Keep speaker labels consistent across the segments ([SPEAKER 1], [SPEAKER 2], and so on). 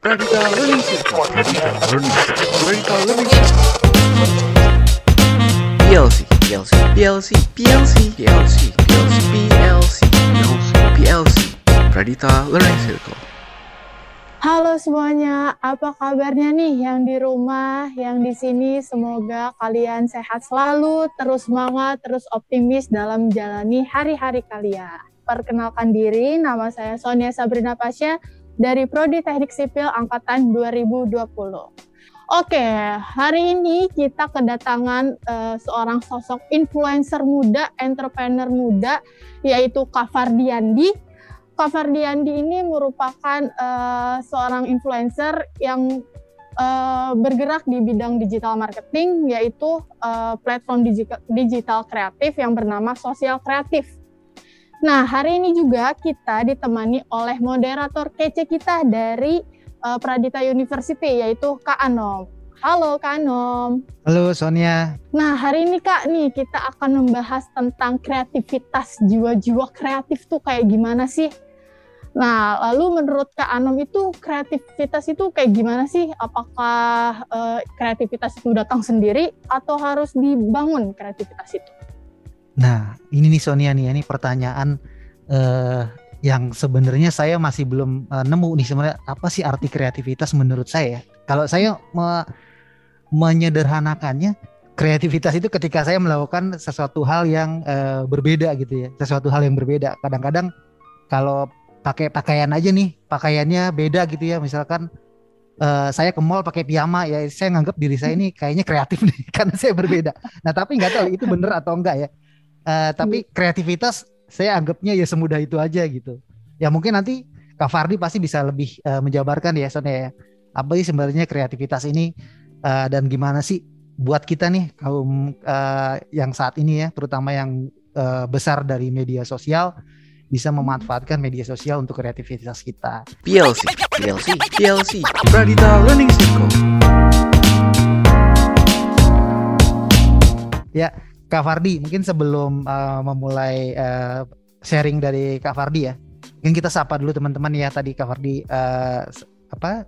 [SPEAKER 1] PLC, PLC, PLC, PLC, PLC, PLC, PLC, PLC, PLC. Radita Learning Circle.
[SPEAKER 2] Halo semuanya, apa kabarnya nih yang di rumah, yang di sini? Semoga kalian sehat selalu, terus semangat, terus optimis dalam menjalani hari-hari kalian. Perkenalkan diri, nama saya Sonia Sabrina Pasya dari Prodi Teknik Sipil Angkatan 2020. Oke, hari ini kita kedatangan uh, seorang sosok influencer muda, entrepreneur muda, yaitu Kak Fardiandi Kak Fardiandi ini merupakan uh, seorang influencer yang uh, bergerak di bidang digital marketing, yaitu uh, platform digital, kreatif yang bernama Sosial Kreatif. Nah, hari ini juga kita ditemani oleh moderator kece kita dari uh, Pradita University, yaitu Kak Anom. Halo Kak Anom.
[SPEAKER 3] Halo Sonia.
[SPEAKER 2] Nah hari ini Kak nih kita akan membahas tentang kreativitas jiwa-jiwa kreatif tuh kayak gimana sih? Nah, lalu menurut Kak Anom itu kreativitas itu kayak gimana sih? Apakah uh, kreativitas itu datang sendiri atau harus dibangun kreativitas itu?
[SPEAKER 3] Nah, ini nih Sonia nih, ini pertanyaan uh, yang sebenarnya saya masih belum uh, nemu nih sebenarnya apa sih arti kreativitas menurut saya. Kalau saya me menyederhanakannya, kreativitas itu ketika saya melakukan sesuatu hal yang uh, berbeda gitu ya, sesuatu hal yang berbeda. Kadang-kadang kalau pakai pakaian aja nih pakaiannya beda gitu ya misalkan uh, saya ke mall pakai piyama ya saya nganggap diri saya ini kayaknya kreatif nih karena saya berbeda nah tapi nggak tahu itu bener atau enggak ya uh, tapi kreativitas saya anggapnya ya semudah itu aja gitu. Ya mungkin nanti Kak Fardi pasti bisa lebih uh, menjabarkan ya Sonia ya. Apa sih sebenarnya kreativitas ini? Uh, dan gimana sih buat kita nih kaum uh, yang saat ini ya terutama yang uh, besar dari media sosial bisa memanfaatkan media sosial untuk kreativitas kita.
[SPEAKER 1] PLC, PLC, PLC, Pradita Learning Circle.
[SPEAKER 3] Ya, Kak Fardi, mungkin sebelum uh, memulai uh, sharing dari Kak Fardi ya, mungkin kita sapa dulu teman-teman ya tadi Kak Fardi uh, apa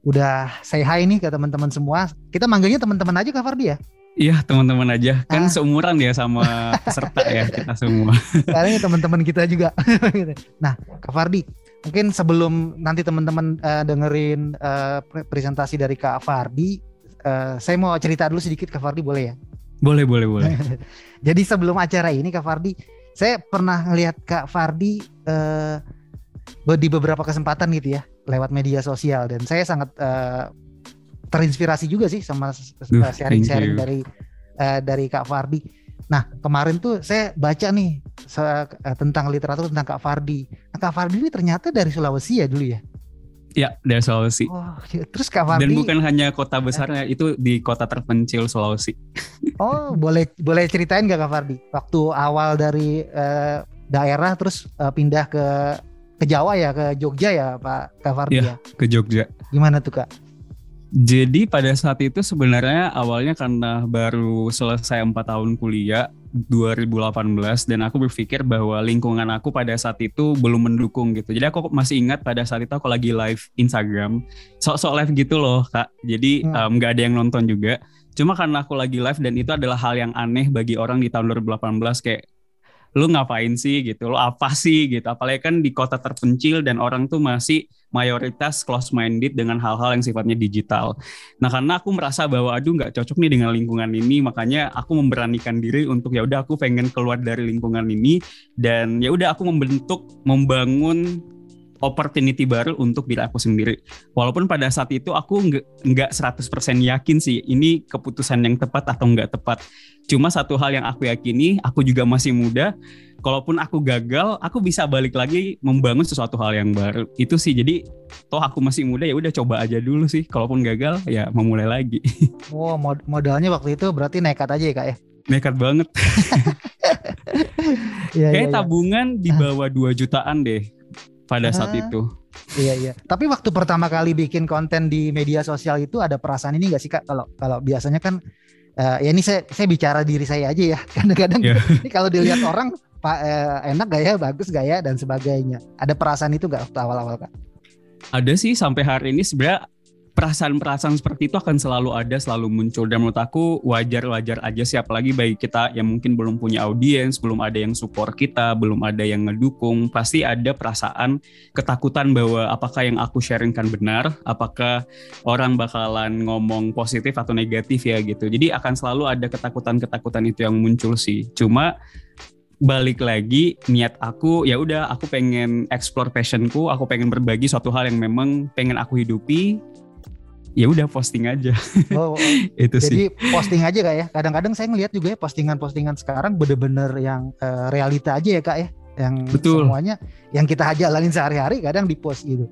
[SPEAKER 3] udah say hi nih ke teman-teman semua. Kita manggilnya teman-teman aja Kak Fardi ya.
[SPEAKER 4] Iya teman-teman aja kan ah. seumuran ya sama peserta ya kita semua.
[SPEAKER 3] Kayaknya teman-teman kita juga. nah Kak Fardi mungkin sebelum nanti teman-teman uh, dengerin uh, presentasi dari Kak Fardi, uh, saya mau cerita dulu sedikit Kak Fardi boleh ya?
[SPEAKER 4] Boleh boleh boleh.
[SPEAKER 3] Jadi sebelum acara ini Kak Fardi, saya pernah ngelihat Kak Fardi uh, di beberapa kesempatan gitu ya lewat media sosial dan saya sangat uh, terinspirasi juga sih sama sharing-sharing dari uh, dari Kak Fardi. Nah kemarin tuh saya baca nih uh, tentang literatur tentang Kak Fardi. Nah, Kak Fardi ini ternyata dari Sulawesi ya dulu ya?
[SPEAKER 4] Ya dari Sulawesi.
[SPEAKER 3] Oh, ya. terus Kak Fardi.
[SPEAKER 4] Dan bukan hanya kota besarnya, itu di kota terpencil Sulawesi.
[SPEAKER 3] Oh boleh boleh ceritain gak Kak Fardi? Waktu awal dari uh, daerah terus uh, pindah ke ke Jawa ya ke Jogja ya Pak Kak Fardi ya?
[SPEAKER 4] ya? Ke Jogja.
[SPEAKER 3] Gimana tuh Kak?
[SPEAKER 4] Jadi pada saat itu sebenarnya awalnya karena baru selesai empat tahun kuliah 2018 dan aku berpikir bahwa lingkungan aku pada saat itu belum mendukung gitu. Jadi aku masih ingat pada saat itu aku lagi live Instagram, sok-sok live gitu loh kak. Jadi hmm. nggak um, ada yang nonton juga. Cuma karena aku lagi live dan itu adalah hal yang aneh bagi orang di tahun 2018 kayak lu ngapain sih gitu, lu apa sih gitu. Apalagi kan di kota terpencil dan orang tuh masih mayoritas close minded dengan hal-hal yang sifatnya digital. Nah karena aku merasa bahwa aduh nggak cocok nih dengan lingkungan ini, makanya aku memberanikan diri untuk ya udah aku pengen keluar dari lingkungan ini dan ya udah aku membentuk, membangun opportunity baru untuk diri aku sendiri. Walaupun pada saat itu aku nggak 100% yakin sih ini keputusan yang tepat atau nggak tepat. Cuma satu hal yang aku yakini, aku juga masih muda. Kalaupun aku gagal, aku bisa balik lagi membangun sesuatu hal yang baru. Itu sih. Jadi toh aku masih muda ya udah coba aja dulu sih. Kalaupun gagal ya memulai lagi.
[SPEAKER 3] Wow, mod modalnya waktu itu berarti nekat aja ya kak ya?
[SPEAKER 4] Nekat banget. ya, Kayak ya, ya. tabungan di bawah 2 jutaan deh pada ah, saat itu.
[SPEAKER 3] Iya iya. Tapi waktu pertama kali bikin konten di media sosial itu ada perasaan ini gak sih kak? Kalau kalau biasanya kan uh, ya ini saya saya bicara diri saya aja ya. Kadang-kadang yeah. ini kalau dilihat orang pak uh, enak gak ya, bagus gak ya dan sebagainya. Ada perasaan itu gak waktu awal-awal kak?
[SPEAKER 4] Ada sih sampai hari ini sebenarnya perasaan-perasaan seperti itu akan selalu ada, selalu muncul. Dan menurut aku wajar-wajar aja sih, apalagi bagi kita yang mungkin belum punya audiens, belum ada yang support kita, belum ada yang ngedukung, pasti ada perasaan ketakutan bahwa apakah yang aku sharingkan benar, apakah orang bakalan ngomong positif atau negatif ya gitu. Jadi akan selalu ada ketakutan-ketakutan itu yang muncul sih. Cuma balik lagi niat aku ya udah aku pengen explore passionku aku pengen berbagi suatu hal yang memang pengen aku hidupi ya udah posting aja.
[SPEAKER 3] Oh, oh.
[SPEAKER 4] itu
[SPEAKER 3] jadi
[SPEAKER 4] sih.
[SPEAKER 3] posting aja kak ya. Kadang-kadang saya ngelihat juga ya postingan-postingan sekarang bener-bener yang uh, realita aja ya kak ya. Yang
[SPEAKER 4] Betul.
[SPEAKER 3] semuanya yang kita jalanin sehari-hari kadang di post gitu.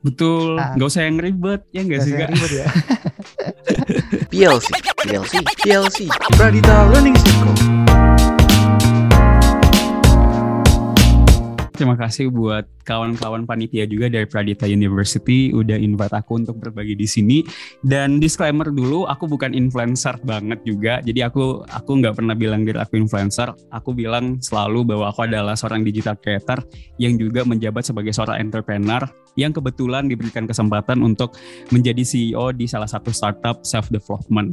[SPEAKER 4] Betul,
[SPEAKER 3] Nah.
[SPEAKER 4] nggak usah yang ribet ya nggak sih kak?
[SPEAKER 3] ribet ya.
[SPEAKER 1] PLC, PLC, PLC, Pradita Learning Circle.
[SPEAKER 4] Terima kasih buat kawan-kawan panitia juga dari Pradita University udah invite aku untuk berbagi di sini. Dan disclaimer dulu, aku bukan influencer banget juga. Jadi aku aku nggak pernah bilang diri aku influencer. Aku bilang selalu bahwa aku adalah seorang digital creator yang juga menjabat sebagai seorang entrepreneur yang kebetulan diberikan kesempatan untuk menjadi CEO di salah satu startup self development.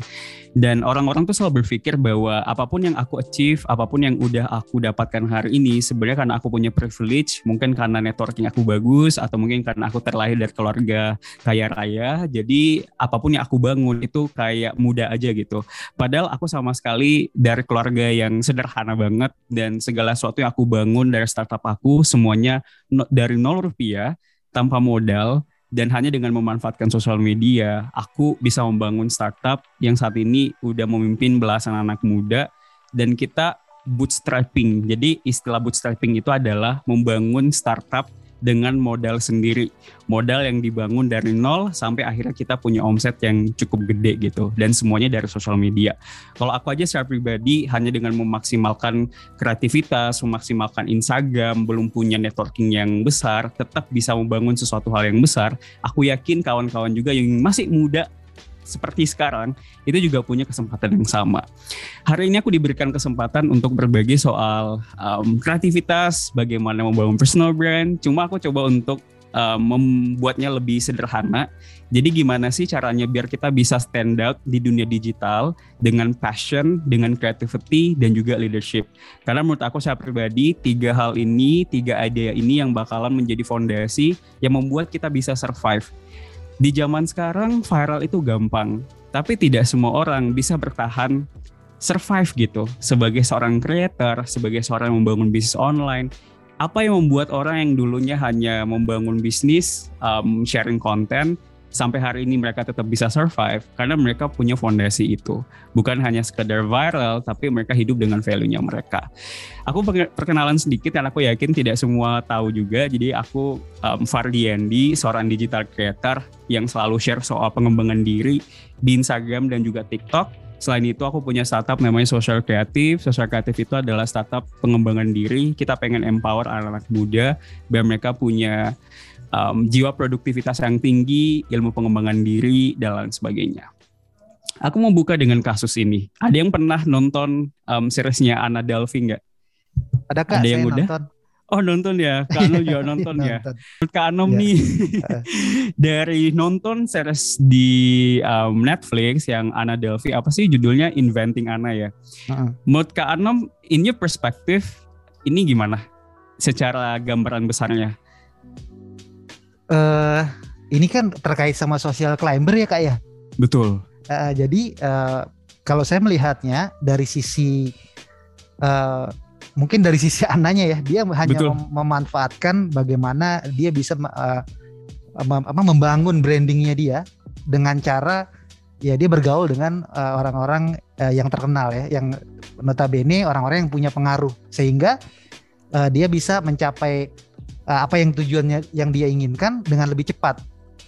[SPEAKER 4] Dan orang-orang tuh selalu berpikir bahwa apa pun yang aku achieve, apa pun yang udah aku dapatkan hari ini, sebenarnya karena aku punya privilege, mungkin karena networking aku bagus, atau mungkin karena aku terlahir dari keluarga kaya raya, jadi apa pun yang aku bangun itu kayak mudah aja gitu. Padahal aku sama sekali dari keluarga yang sederhana banget, dan segala sesuatu yang aku bangun dari startup aku, semuanya dari nol rupiah, tanpa modal, dan hanya dengan memanfaatkan sosial media, aku bisa membangun startup yang saat ini udah memimpin belasan anak muda dan kita bootstrapping. Jadi istilah bootstrapping itu adalah membangun startup dengan modal sendiri. Modal yang dibangun dari nol sampai akhirnya kita punya omset yang cukup gede gitu. Dan semuanya dari sosial media. Kalau aku aja secara pribadi hanya dengan memaksimalkan kreativitas, memaksimalkan Instagram, belum punya networking yang besar, tetap bisa membangun sesuatu hal yang besar. Aku yakin kawan-kawan juga yang masih muda seperti sekarang itu juga punya kesempatan yang sama. Hari ini aku diberikan kesempatan untuk berbagi soal um, kreativitas, bagaimana membangun personal brand. Cuma aku coba untuk um, membuatnya lebih sederhana. Jadi gimana sih caranya biar kita bisa stand out di dunia digital dengan passion, dengan creativity dan juga leadership. Karena menurut aku secara pribadi tiga hal ini, tiga ide ini yang bakalan menjadi fondasi yang membuat kita bisa survive di zaman sekarang viral itu gampang, tapi tidak semua orang bisa bertahan survive gitu sebagai seorang creator, sebagai seorang yang membangun bisnis online. Apa yang membuat orang yang dulunya hanya membangun bisnis, um, sharing konten, sampai hari ini mereka tetap bisa survive karena mereka punya fondasi itu. Bukan hanya sekedar viral, tapi mereka hidup dengan value-nya mereka. Aku perke- perkenalan sedikit karena aku yakin tidak semua tahu juga. Jadi aku um, Fardiandi, seorang digital creator yang selalu share soal pengembangan diri di Instagram dan juga TikTok. Selain itu aku punya startup namanya Social Creative. Social Creative itu adalah startup pengembangan diri. Kita pengen empower anak-anak muda biar mereka punya um, jiwa produktivitas yang tinggi, ilmu pengembangan diri dan lain sebagainya. Aku mau buka dengan kasus ini. Ada yang pernah nonton um, seriesnya Anna Delvey nggak?
[SPEAKER 3] Ada kak
[SPEAKER 4] Ada yang
[SPEAKER 3] saya
[SPEAKER 4] udah?
[SPEAKER 3] nonton.
[SPEAKER 4] Oh nonton ya, Kak Anom juga nonton ya.
[SPEAKER 3] Nonton.
[SPEAKER 4] Menurut Kak Anom
[SPEAKER 3] Iya.
[SPEAKER 4] nih dari nonton series di um, Netflix yang Anna Delvey apa sih judulnya Inventing Anna ya.
[SPEAKER 3] Heeh.
[SPEAKER 4] Menurut Kak Anom, in your perspective ini gimana? Secara gambaran besarnya.
[SPEAKER 3] Eh, ini kan terkait sama social climber ya kak ya.
[SPEAKER 4] Betul.
[SPEAKER 3] Eh, jadi eh, kalau saya melihatnya dari sisi eh, mungkin dari sisi anaknya ya, dia hanya
[SPEAKER 4] Betul.
[SPEAKER 3] mem- memanfaatkan bagaimana dia bisa mem- apa, membangun brandingnya dia dengan cara ya dia bergaul dengan orang-orang eh, yang terkenal ya, yang notabene orang-orang yang punya pengaruh sehingga eh, dia bisa mencapai eh, apa yang tujuannya yang dia inginkan dengan lebih cepat.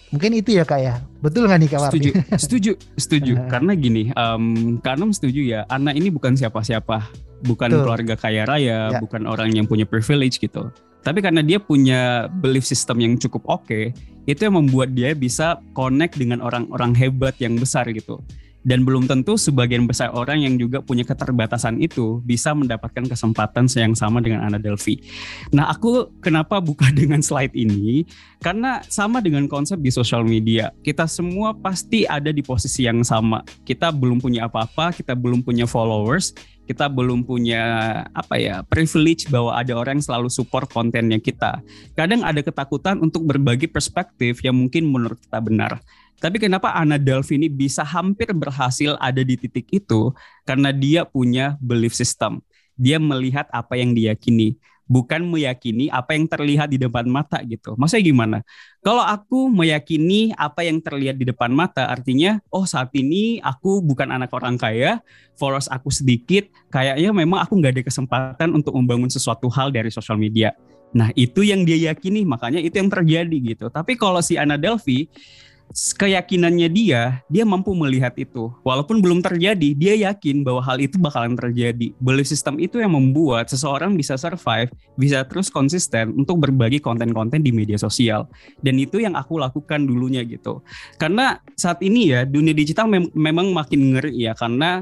[SPEAKER 3] Mungkin itu ya kak ya, betul nggak nih kak?
[SPEAKER 4] Setuju, setuju, setuju. Karena gini, um, Anom setuju ya. Anak ini bukan siapa-siapa, bukan
[SPEAKER 3] Betul.
[SPEAKER 4] keluarga kaya raya,
[SPEAKER 3] Ya.
[SPEAKER 4] bukan orang yang punya privilege gitu. Tapi karena dia punya belief system yang cukup oke, itu yang membuat dia bisa connect dengan orang-orang hebat yang besar gitu. Dan belum tentu sebagian besar orang yang juga punya keterbatasan itu bisa mendapatkan kesempatan yang sama dengan Ana Delphi. Nah, aku kenapa buka dengan slide ini? Karena sama dengan konsep di sosial media, kita semua pasti ada di posisi yang sama. Kita belum punya apa-apa, kita belum punya followers, kita belum punya apa ya privilege bahwa ada orang yang selalu support kontennya kita. Kadang ada ketakutan untuk berbagi perspektif yang mungkin menurut kita benar. Tapi kenapa Ana Delphi ini bisa hampir berhasil ada di titik itu? Karena dia punya belief system. Dia melihat apa yang diyakini, bukan meyakini apa yang terlihat di depan mata gitu. Maksudnya gimana? Kalau aku meyakini apa yang terlihat di depan mata, artinya, oh saat ini aku bukan anak orang kaya, followers aku sedikit, kayaknya memang aku nggak ada kesempatan untuk membangun sesuatu hal dari sosial media. Nah itu yang dia yakini, makanya itu yang terjadi gitu. Tapi kalau si Ana Delphi, keyakinannya dia, dia mampu melihat itu. Walaupun belum terjadi, dia yakin bahwa hal itu bakalan terjadi. Belief system itu yang membuat seseorang bisa survive, bisa terus konsisten untuk berbagi konten-konten di media sosial. Dan itu yang aku lakukan dulunya gitu. Karena saat ini ya, dunia digital mem memang makin ngeri ya, karena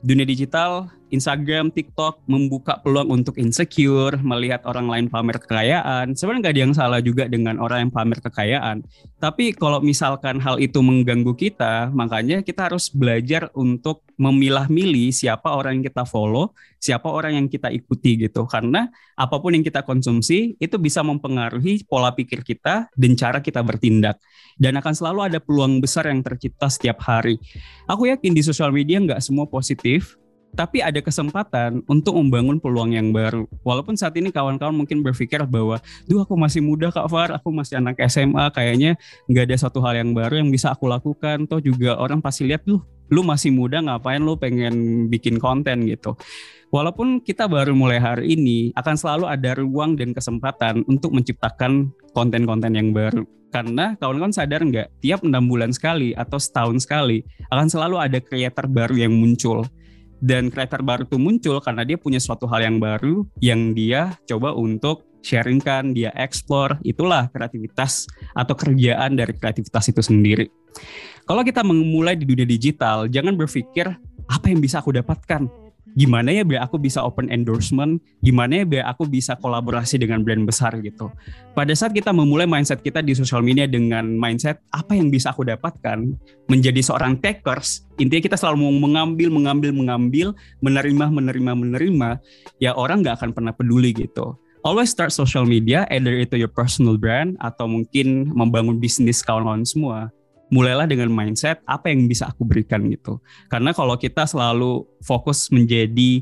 [SPEAKER 4] dunia digital Instagram, TikTok membuka peluang untuk insecure, melihat orang lain pamer kekayaan. Sebenarnya nggak ada yang salah juga dengan orang yang pamer kekayaan. Tapi kalau misalkan hal itu mengganggu kita, makanya kita harus belajar untuk memilah-milih siapa orang yang kita follow, siapa orang yang kita ikuti gitu. Karena apa pun yang kita konsumsi itu bisa mempengaruhi pola pikir kita dan cara kita bertindak. Dan akan selalu ada peluang besar yang tercipta setiap hari. Aku yakin di sosial media nggak semua positif, tapi ada kesempatan untuk membangun peluang yang baru. Walaupun saat ini kawan-kawan mungkin berpikir bahwa, duh aku masih muda Kak Far, aku masih anak SMA, kayaknya nggak ada satu hal yang baru yang bisa aku lakukan. Toh juga orang pasti lihat, lu, lu masih muda ngapain lu pengen bikin konten gitu. Walaupun kita baru mulai hari ini, akan selalu ada ruang dan kesempatan untuk menciptakan konten-konten yang baru. Karena kawan-kawan sadar nggak, tiap enam bulan sekali atau setahun sekali, akan selalu ada kreator baru yang muncul dan kreator baru itu muncul karena dia punya suatu hal yang baru yang dia coba untuk sharingkan, dia explore, itulah kreativitas atau kerjaan dari kreativitas itu sendiri. Kalau kita memulai di dunia digital, jangan berpikir apa yang bisa aku dapatkan, gimana ya biar aku bisa open endorsement, gimana ya biar aku bisa kolaborasi dengan brand besar gitu. Pada saat kita memulai mindset kita di sosial media dengan mindset apa yang bisa aku dapatkan, menjadi seorang takers, intinya kita selalu mengambil, mengambil, mengambil, menerima, menerima, menerima, ya orang nggak akan pernah peduli gitu. Always start social media, either itu your personal brand atau mungkin membangun bisnis kawan-kawan semua mulailah dengan mindset apa yang bisa aku berikan gitu. Karena kalau kita selalu fokus menjadi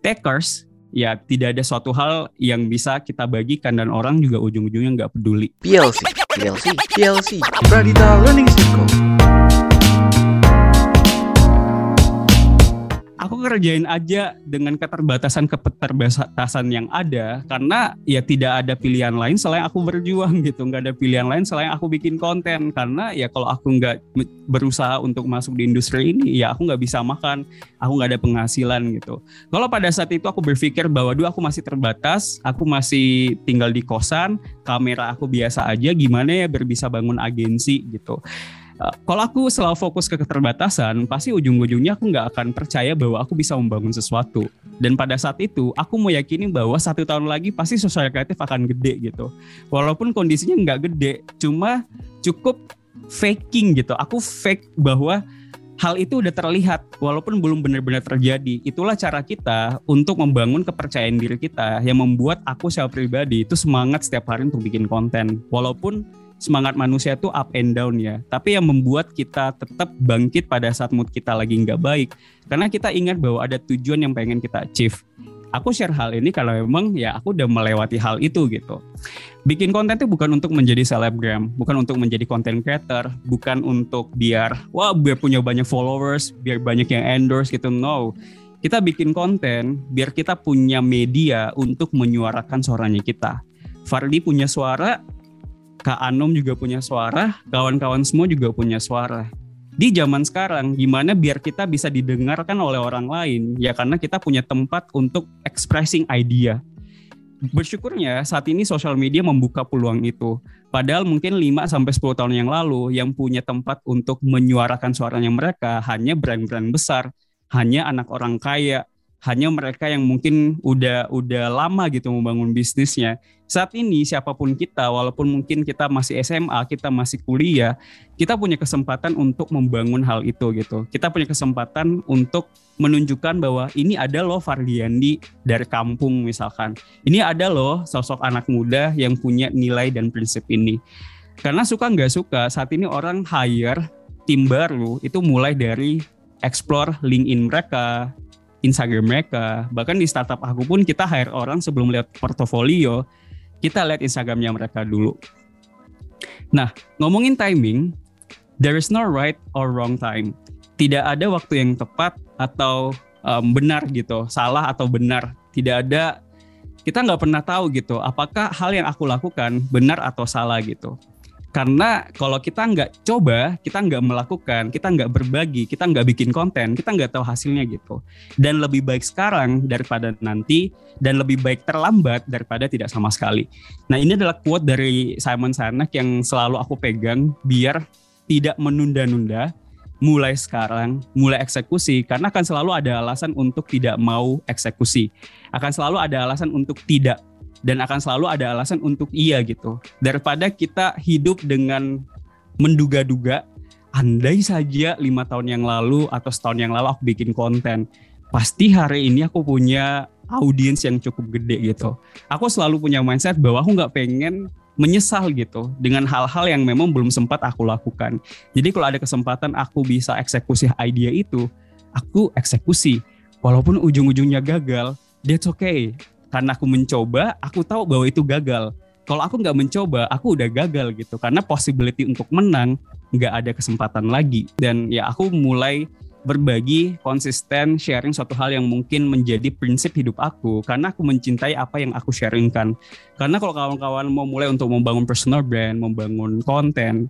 [SPEAKER 4] takers, ya tidak ada suatu hal yang bisa kita bagikan dan orang juga ujung-ujungnya nggak peduli.
[SPEAKER 1] PLC, PLC, PLC, Pradita Learning Circle.
[SPEAKER 4] Aku kerjain aja dengan keterbatasan keterbatasan yang ada karena ya tidak ada pilihan lain selain aku berjuang gitu. Nggak ada pilihan lain selain aku bikin konten. Karena ya kalau aku nggak berusaha untuk masuk di industri ini ya aku nggak bisa makan. Aku nggak ada penghasilan gitu. Kalau pada saat itu aku berpikir bahwa dulu aku masih terbatas aku masih tinggal di kosan kamera aku biasa aja gimana ya berbisa bangun agensi? gitu Eh, kalau aku selalu fokus ke keterbatasan, pasti ujung-ujungnya aku nggak akan percaya bahwa aku bisa membangun sesuatu. Dan pada saat itu, aku mau yakini bahwa satu tahun lagi pasti sosial kreatif akan gede gitu. Walaupun kondisinya nggak gede, cuma cukup faking gitu. Aku fake bahwa hal itu udah terlihat walaupun belum benar-benar terjadi. Itulah cara kita untuk membangun kepercayaan diri kita yang membuat aku secara pribadi itu semangat setiap hari untuk bikin konten. Walaupun semangat manusia itu up and down ya. Tapi yang membuat kita tetap bangkit pada saat mood kita lagi nggak baik. Karena kita ingat bahwa ada tujuan yang pengen kita achieve. Aku share hal ini kalau memang ya aku udah melewati hal itu gitu. Bikin konten itu bukan untuk menjadi selebgram, bukan untuk menjadi content creator, bukan untuk biar wah biar punya banyak followers, biar banyak yang endorse gitu. No. Kita bikin konten biar kita punya media untuk menyuarakan suaranya kita. Fardi punya suara, Kak Anom juga punya suara, kawan-kawan semua juga punya suara. Di zaman sekarang, gimana biar kita bisa didengarkan oleh orang lain? Ya karena kita punya tempat untuk expressing idea. bersyukurnya saat ini sosial media membuka peluang itu. Padahal mungkin 5 sampai 10 tahun yang lalu yang punya tempat untuk menyuarakan suaranya mereka hanya brand-brand besar, hanya anak orang kaya, hanya mereka yang mungkin udah udah lama gitu membangun bisnisnya. Saat ini siapa pun kita, walaupun mungkin kita masih SMA, kita masih kuliah, kita punya kesempatan untuk membangun hal itu gitu. Kita punya kesempatan untuk menunjukkan bahwa ini ada loh Fardiandi dari kampung misalkan. Ini ada loh sosok anak muda yang punya nilai dan prinsip ini. Karena suka nggak suka, saat ini orang hire tim baru itu mulai dari explore LinkedIn mereka, Instagram mereka. Bahkan di startup aku pun kita hire orang sebelum lihat portofolio, kita lihat Instagramnya mereka dulu. Nah, ngomongin timing, there is no right or wrong time. Tidak ada waktu yang tepat atau um, benar gitu, salah atau benar. Tidak ada, kita nggak pernah tahu gitu, apakah hal yang aku lakukan benar atau salah gitu. Karena kalau kita nggak coba, kita nggak melakukan, kita nggak berbagi, kita nggak bikin konten, kita nggak tahu hasilnya gitu. Dan lebih baik sekarang daripada nanti, dan lebih baik terlambat daripada tidak sama sekali. Nah ini adalah quote dari Simon Sinek yang selalu aku pegang biar tidak menunda-nunda, mulai sekarang, mulai eksekusi, karena akan selalu ada alasan untuk tidak mau eksekusi. Akan selalu ada alasan untuk tidak dan akan selalu ada alasan untuk iya gitu. Daripada kita hidup dengan menduga-duga andai saja lima tahun yang lalu atau setahun yang lalu aku bikin konten pasti hari ini aku punya audiens yang cukup gede gitu. Aku selalu punya mindset bahwa aku nggak pengen menyesal gitu dengan hal-hal yang memang belum sempat aku lakukan. Jadi kalau ada kesempatan aku bisa eksekusi ide itu aku eksekusi. Walaupun ujung-ujungnya gagal that's okay karena aku mencoba, aku tahu bahwa itu gagal. Kalau aku nggak mencoba, aku udah gagal gitu. Karena possibility untuk menang nggak ada kesempatan lagi. Dan ya aku mulai berbagi, konsisten, sharing suatu hal yang mungkin menjadi prinsip hidup aku. Karena aku mencintai apa yang aku sharingkan. Karena kalau kawan-kawan mau mulai untuk membangun personal brand, membangun konten,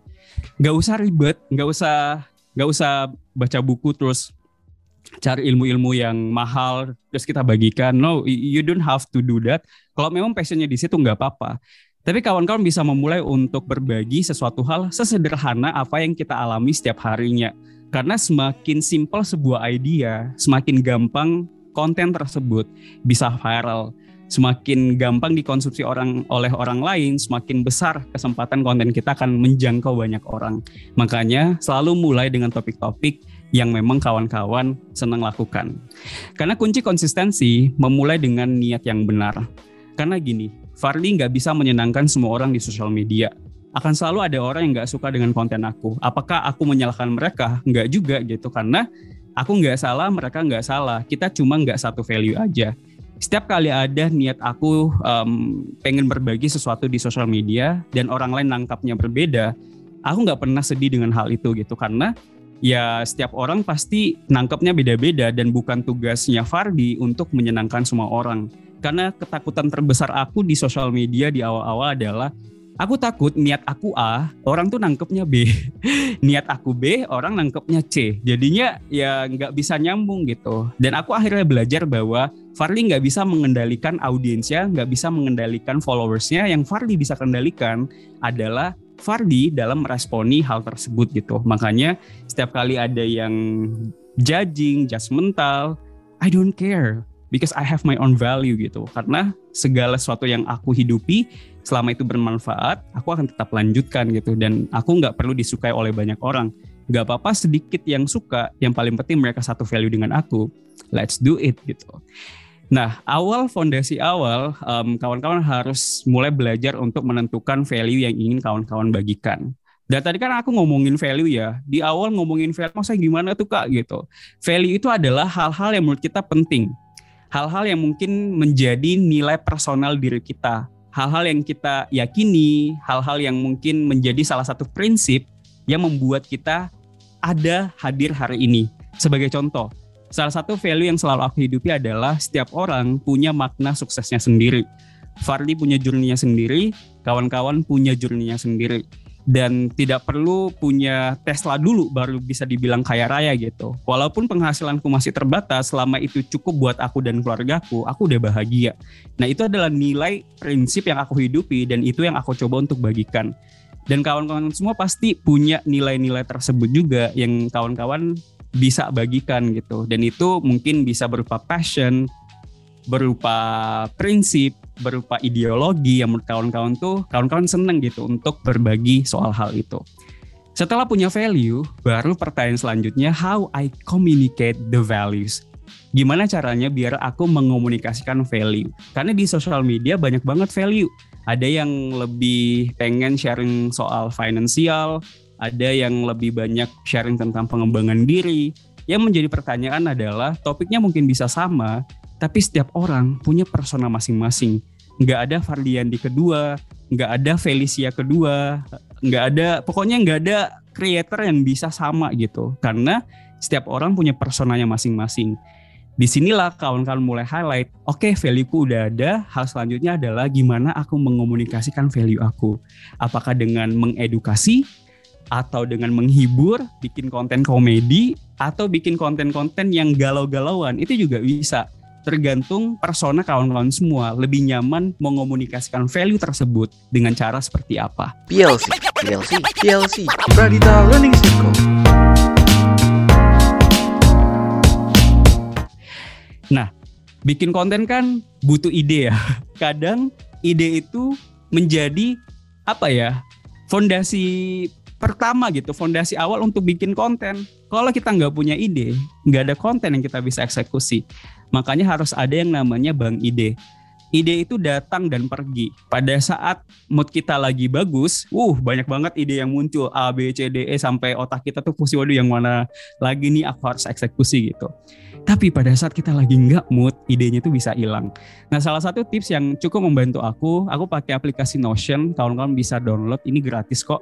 [SPEAKER 4] nggak usah ribet, nggak usah nggak usah baca buku terus cari ilmu-ilmu yang mahal terus kita bagikan. No, you don't have to do that. Kalau memang passionnya di situ nggak apa-apa. Tapi kawan-kawan bisa memulai untuk berbagi sesuatu hal sesederhana apa yang kita alami setiap harinya. Karena semakin simpel sebuah idea, semakin gampang konten tersebut bisa viral. Semakin gampang dikonsumsi orang oleh orang lain, semakin besar kesempatan konten kita akan menjangkau banyak orang. Makanya selalu mulai dengan topik-topik yang memang kawan-kawan senang lakukan. Karena kunci konsistensi memulai dengan niat yang benar. Karena gini, Farli nggak bisa menyenangkan semua orang di sosial media. Akan selalu ada orang yang nggak suka dengan konten aku. Apakah aku menyalahkan mereka? Nggak juga gitu. Karena aku nggak salah, mereka nggak salah. Kita cuma nggak satu value aja. Setiap kali ada niat aku um, pengen berbagi sesuatu di sosial media dan orang lain nangkapnya berbeda, aku nggak pernah sedih dengan hal itu gitu karena ya setiap orang pasti nangkepnya beda-beda dan bukan tugasnya Fardi untuk menyenangkan semua orang. Karena ketakutan terbesar aku di sosial media di awal-awal adalah aku takut niat aku A, orang tuh nangkepnya B. niat aku B, orang nangkepnya C. Jadinya ya nggak bisa nyambung gitu. Dan aku akhirnya belajar bahwa Farli nggak bisa mengendalikan audiensnya, nggak bisa mengendalikan followersnya. Yang Farli bisa kendalikan adalah Fardi dalam meresponi hal tersebut gitu. Makanya setiap kali ada yang judging, judgmental, I don't care because I have my own value gitu. Karena segala sesuatu yang aku hidupi selama itu bermanfaat, aku akan tetap lanjutkan gitu. Dan aku nggak perlu disukai oleh banyak orang. Gak apa-apa sedikit yang suka, yang paling penting mereka satu value dengan aku. Let's do it gitu. Nah, awal fondasi awal, kawan kawan-kawan harus mulai belajar untuk menentukan value yang ingin kawan-kawan bagikan. Dan tadi kan aku ngomongin value ya, di awal ngomongin value, masa gimana tuh kak gitu. Value itu adalah hal-hal yang menurut kita penting. Hal-hal yang mungkin menjadi nilai personal diri kita. Hal-hal yang kita yakini, hal-hal yang mungkin menjadi salah satu prinsip yang membuat kita ada hadir hari ini. Sebagai contoh, Salah satu value yang selalu aku hidupi adalah setiap orang punya makna suksesnya sendiri. Fardi punya journey sendiri, kawan-kawan punya journey sendiri. dan tidak perlu punya Tesla dulu baru bisa dibilang kaya raya gitu. Walaupun penghasilanku masih terbatas, selama itu cukup buat aku dan keluargaku, aku udah bahagia. Nah itu adalah nilai prinsip yang aku hidupi dan itu yang aku coba untuk bagikan. Dan kawan-kawan semua pasti punya nilai-nilai tersebut juga yang kawan-kawan bisa bagikan gitu. Dan itu mungkin bisa berupa passion, berupa prinsip, berupa ideologi yang menurut kawan-kawan tuh kawan-kawan seneng gitu untuk berbagi soal hal itu. Setelah punya value, baru pertanyaan selanjutnya how I communicate the values. Gimana caranya biar aku mengomunikasikan value? Karena di sosial media banyak banget value. Ada yang lebih pengen sharing soal finansial, ada yang lebih banyak sharing tentang pengembangan diri. Yang menjadi pertanyaan adalah topiknya mungkin bisa sama, tapi setiap orang punya persona masing-masing. Nggak ada Fardiandi kedua, nggak ada Felicia kedua, nggak ada, pokoknya nggak ada creator yang bisa sama gitu. Karena setiap orang punya personanya masing-masing. Di sinilah kawan-kawan mulai highlight, oke okay, value-ku udah ada, hal selanjutnya adalah gimana aku mengomunikasikan value aku. Apakah dengan mengedukasi, atau dengan menghibur, bikin konten komedi, atau bikin konten-konten yang galau-galauan, itu juga bisa tergantung persona kawan-kawan semua lebih nyaman mengomunikasikan value tersebut dengan cara seperti apa.
[SPEAKER 1] PLC, PLC, PLC, Pradita Learning Circle.
[SPEAKER 4] Nah, bikin konten kan butuh ide ya. Kadang ide itu menjadi apa ya? Fondasi pertama gitu, fondasi awal untuk bikin konten. Kalau kita nggak punya ide, nggak ada konten yang kita bisa eksekusi. Makanya harus ada yang namanya bank ide. Ide itu datang dan pergi. Pada saat mood kita lagi bagus, uh banyak banget ide yang muncul A B C D E sampai otak kita tuh pusing waduh yang mana lagi nih aku harus eksekusi gitu. Tapi pada saat kita lagi nggak mood, idenya tuh bisa hilang. Nah salah satu tips yang cukup membantu aku, aku pakai aplikasi Notion. Kawan-kawan bisa download, ini gratis kok.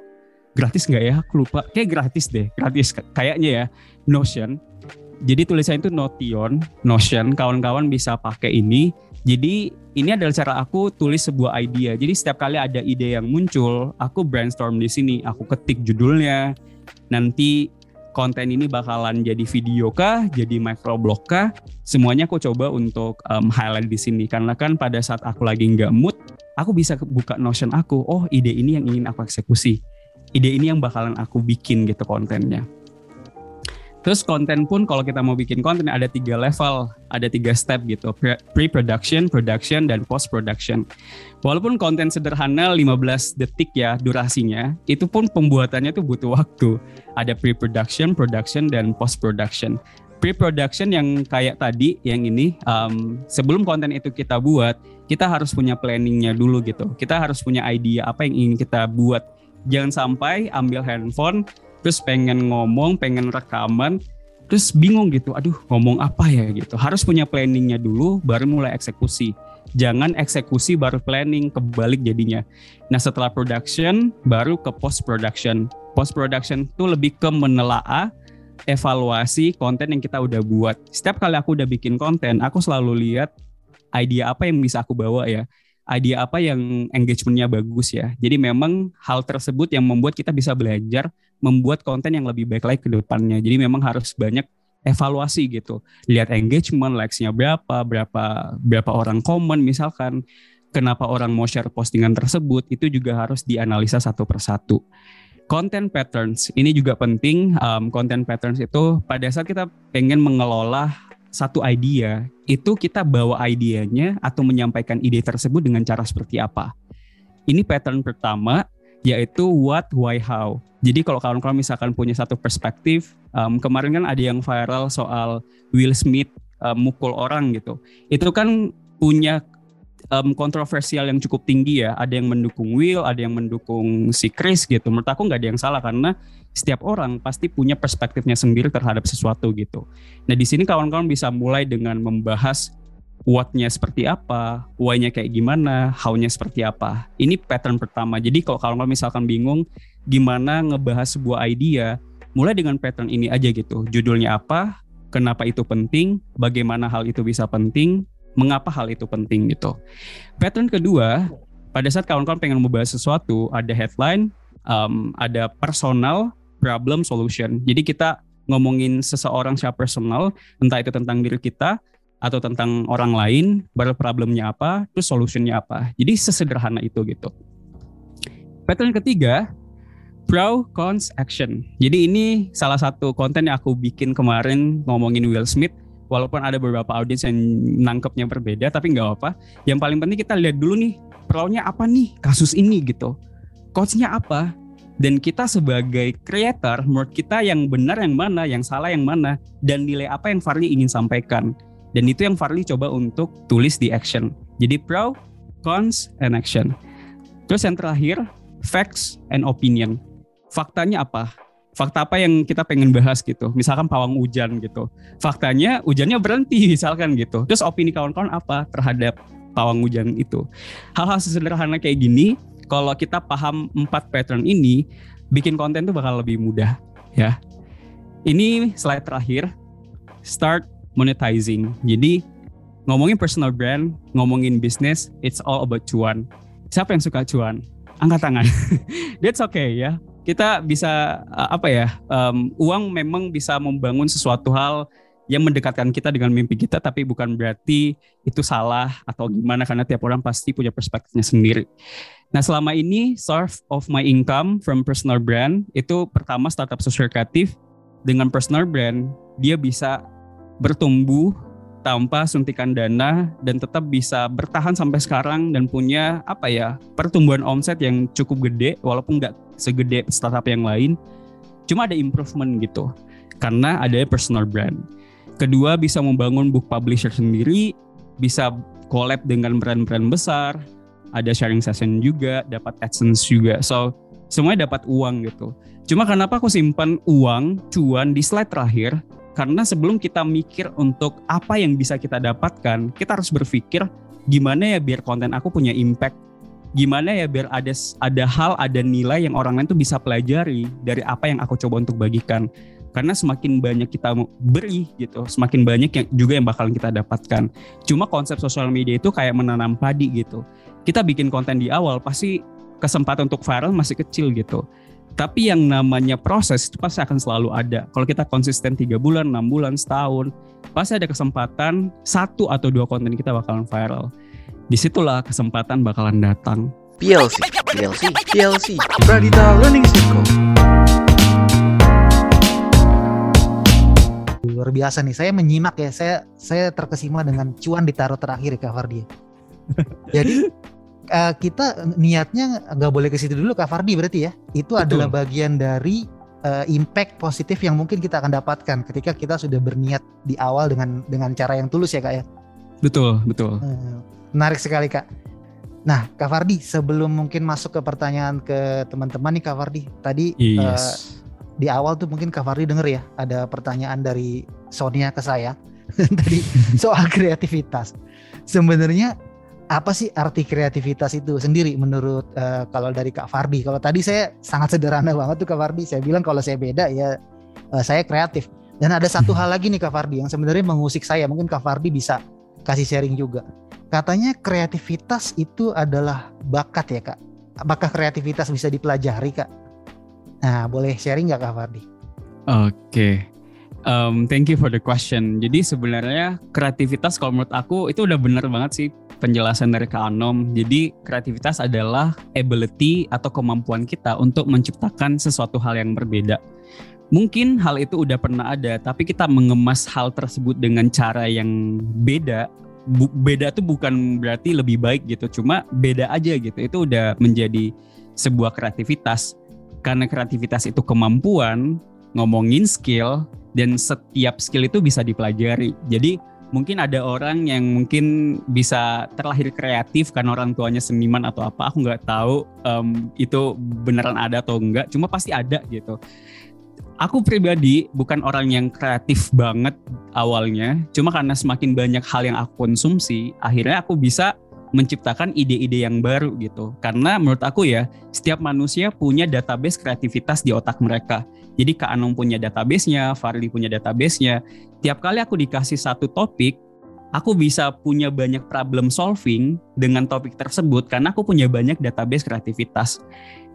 [SPEAKER 4] Gratis nggak ya? Aku lupa. Kayak gratis deh, gratis kayaknya ya. Notion jadi tulisannya itu Notion, Notion. Kawan-kawan bisa pakai ini. Jadi ini adalah cara aku tulis sebuah idea. Jadi setiap kali ada ide yang muncul, aku brainstorm di sini. Aku ketik judulnya. Nanti konten ini bakalan jadi video kah, jadi microblog kah? Semuanya aku coba untuk um, highlight di sini. Karena kan pada saat aku lagi nggak mood, aku bisa buka Notion aku. Oh ide ini yang ingin aku eksekusi. Ide ini yang bakalan aku bikin gitu kontennya. Terus konten pun kalau kita mau bikin konten ada tiga level, ada tiga step gitu, pre-production, production, dan post-production. Walaupun konten sederhana 15 detik ya durasinya, itu pun pembuatannya tuh butuh waktu. Ada pre-production, production, dan post-production. Pre-production yang kayak tadi, yang ini, um, sebelum konten itu kita buat, kita harus punya planningnya dulu gitu. Kita harus punya idea apa yang ingin kita buat. Jangan sampai ambil handphone, terus pengen ngomong, pengen rekaman, terus bingung gitu, aduh ngomong apa ya gitu. Harus punya planningnya dulu, baru mulai eksekusi. Jangan eksekusi baru planning, kebalik jadinya. Nah setelah production, baru ke post production. Post production itu lebih ke menelaah, evaluasi konten yang kita udah buat. Setiap kali aku udah bikin konten, aku selalu lihat idea apa yang bisa aku bawa ya idea apa yang engagementnya bagus ya. Jadi memang hal tersebut yang membuat kita bisa belajar membuat konten yang lebih baik lagi ke depannya. Jadi memang harus banyak evaluasi gitu. Lihat engagement, likes-nya berapa, berapa berapa orang komen misalkan. Kenapa orang mau share postingan tersebut itu juga harus dianalisa satu persatu. Content patterns ini juga penting. Um, content patterns itu pada saat kita pengen mengelola satu idea, itu kita bawa idenya atau menyampaikan ide tersebut dengan cara seperti apa. Ini pattern pertama yaitu what, why, how. Jadi kalau kawan-kawan misalkan punya satu perspektif, um, kemarin kan ada yang viral soal Will Smith um, mukul orang gitu. Itu kan punya um, kontroversial yang cukup tinggi ya. Ada yang mendukung Will, ada yang mendukung si Chris gitu. Menurut aku nggak ada yang salah karena setiap orang pasti punya perspektifnya sendiri terhadap sesuatu gitu. Nah di sini kawan-kawan bisa mulai dengan membahas what-nya seperti apa, why-nya kayak gimana, how-nya seperti apa. Ini pattern pertama. Jadi kalau kawan-kawan misalkan bingung gimana ngebahas sebuah idea, mulai dengan pattern ini aja gitu. Judulnya apa, kenapa itu penting, bagaimana hal itu bisa penting, mengapa hal itu penting gitu. Pattern kedua, pada saat kawan-kawan pengen membahas sesuatu, ada headline, um, ada personal problem solution. Jadi kita ngomongin seseorang secara personal, entah itu tentang diri kita atau tentang orang lain, baru problemnya apa, terus solutionnya apa. Jadi sesederhana itu gitu. Pattern ketiga, pro, cons, action. Jadi ini salah satu konten yang aku bikin kemarin ngomongin Will Smith. Walaupun ada beberapa audiens yang nangkepnya berbeda, tapi nggak apa. Yang paling penting kita lihat dulu nih, pro-nya apa nih kasus ini gitu. Cons-nya apa? Dan kita sebagai creator, menurut kita yang benar yang mana, yang salah yang mana, dan nilai apa yang Farli ingin sampaikan. Dan itu yang Farli coba untuk tulis di action. Jadi pro, cons, and action. Terus yang terakhir, facts and opinion. Faktanya apa? Fakta apa yang kita pengen bahas gitu. Misalkan pawang hujan gitu. Faktanya hujannya berhenti misalkan gitu. Terus opini kawan-kawan apa terhadap pawang hujan itu. Hal-hal sederhana kayak gini kalau kita paham empat pattern ini, bikin konten tuh bakal lebih mudah ya. Ini slide terakhir, start monetizing. Jadi ngomongin personal brand, ngomongin bisnis, it's all about cuan. Siapa yang suka cuan? Angkat tangan. That's okay ya. Kita bisa apa ya? Um, uang memang bisa membangun sesuatu hal yang mendekatkan kita dengan mimpi kita tapi bukan berarti itu salah atau gimana karena tiap orang pasti punya perspektifnya sendiri. Nah selama ini source of my income from personal brand itu pertama startup sosial kreatif. Dengan personal brand dia bisa bertumbuh tanpa suntikan dana dan tetap bisa bertahan sampai sekarang dan punya apa ya pertumbuhan omset yang cukup gede walaupun nggak segede startup yang lain. Cuma ada improvement gitu karena ada personal brand. Kedua bisa membangun book publisher sendiri bisa collab dengan brand-brand besar ada sharing session juga, dapat AdSense juga. So semuanya dapat uang gitu. Cuma kenapa aku simpan uang cuan di slide terakhir? Karena sebelum kita mikir untuk apa yang bisa kita dapatkan, kita harus berpikir gimana ya biar konten aku punya impact. Gimana ya biar ada ada hal, ada nilai yang orang lain tuh bisa pelajari dari apa yang aku coba untuk bagikan karena semakin banyak kita beri gitu semakin banyak yang juga yang bakalan kita dapatkan cuma konsep sosial media itu kayak menanam padi gitu kita bikin konten di awal pasti kesempatan untuk viral masih kecil gitu. Tapi yang namanya proses itu pasti akan selalu ada. Kalau kita konsisten tiga bulan, enam bulan, setahun, pasti ada kesempatan satu atau dua konten kita bakalan viral. Di situlah kesempatan bakalan datang.
[SPEAKER 1] PLC, PLC, PLC, Pradita Learning Circle.
[SPEAKER 3] Luar biasa nih, saya menyimak ya, saya saya terkesima dengan cuan ditaruh terakhir ya cover dia. Jadi uh, kita niatnya nggak boleh ke situ dulu Kak Fardi berarti ya. Itu Betul. adalah bagian dari uh, impact positif yang mungkin kita akan dapatkan ketika kita sudah berniat di awal dengan dengan cara yang tulus ya Kak ya.
[SPEAKER 4] Betul, betul.
[SPEAKER 3] Uh, menarik sekali Kak. Nah, Kak Fardi, sebelum mungkin masuk ke pertanyaan ke teman-teman nih Kak Fardi, tadi yes. uh, di awal tuh mungkin Kak Fardi denger ya, ada pertanyaan dari Sonia ke saya tadi soal kreativitas. Sebenarnya apa sih arti kreativitas itu sendiri menurut uh, kalau dari Kak Fardi? Kalau tadi saya sangat sederhana banget tuh Kak Fardi. Saya bilang kalau saya beda ya uh, saya kreatif. Dan ada satu hal lagi nih Kak Fardi yang sebenarnya mengusik saya. Mungkin Kak Fardi bisa kasih sharing juga. Katanya kreativitas itu adalah bakat ya Kak. Apakah kreativitas bisa dipelajari Kak? Nah boleh sharing nggak Kak Fardi?
[SPEAKER 4] Oke. Okay. Um, thank you for the question. Jadi sebenarnya kreativitas kalau menurut aku itu udah bener banget sih penjelasan dari Kak Anom. Jadi kreativitas adalah ability atau kemampuan kita untuk menciptakan sesuatu hal yang berbeda. Mungkin hal itu udah pernah ada, tapi kita mengemas hal tersebut dengan cara yang beda. Bu, beda tuh bukan berarti lebih baik gitu, cuma beda aja gitu. Itu udah menjadi sebuah kreativitas. Karena kreativitas itu kemampuan, ngomongin skill, dan setiap skill itu bisa dipelajari. Jadi mungkin ada orang yang mungkin bisa terlahir kreatif karena orang tuanya seniman atau apa. Aku nggak tahu um, itu beneran ada atau enggak cuma pasti ada gitu. Aku pribadi bukan orang yang kreatif banget awalnya. Cuma karena semakin banyak hal yang aku konsumsi akhirnya aku bisa menciptakan ide-ide yang baru gitu. Karena menurut aku ya setiap manusia punya database kreativitas di otak mereka. Jadi Kak Anong punya database-nya, Farli punya database-nya. Tiap kali aku dikasih satu topik, aku bisa punya banyak problem solving dengan topik tersebut karena aku punya banyak database kreativitas.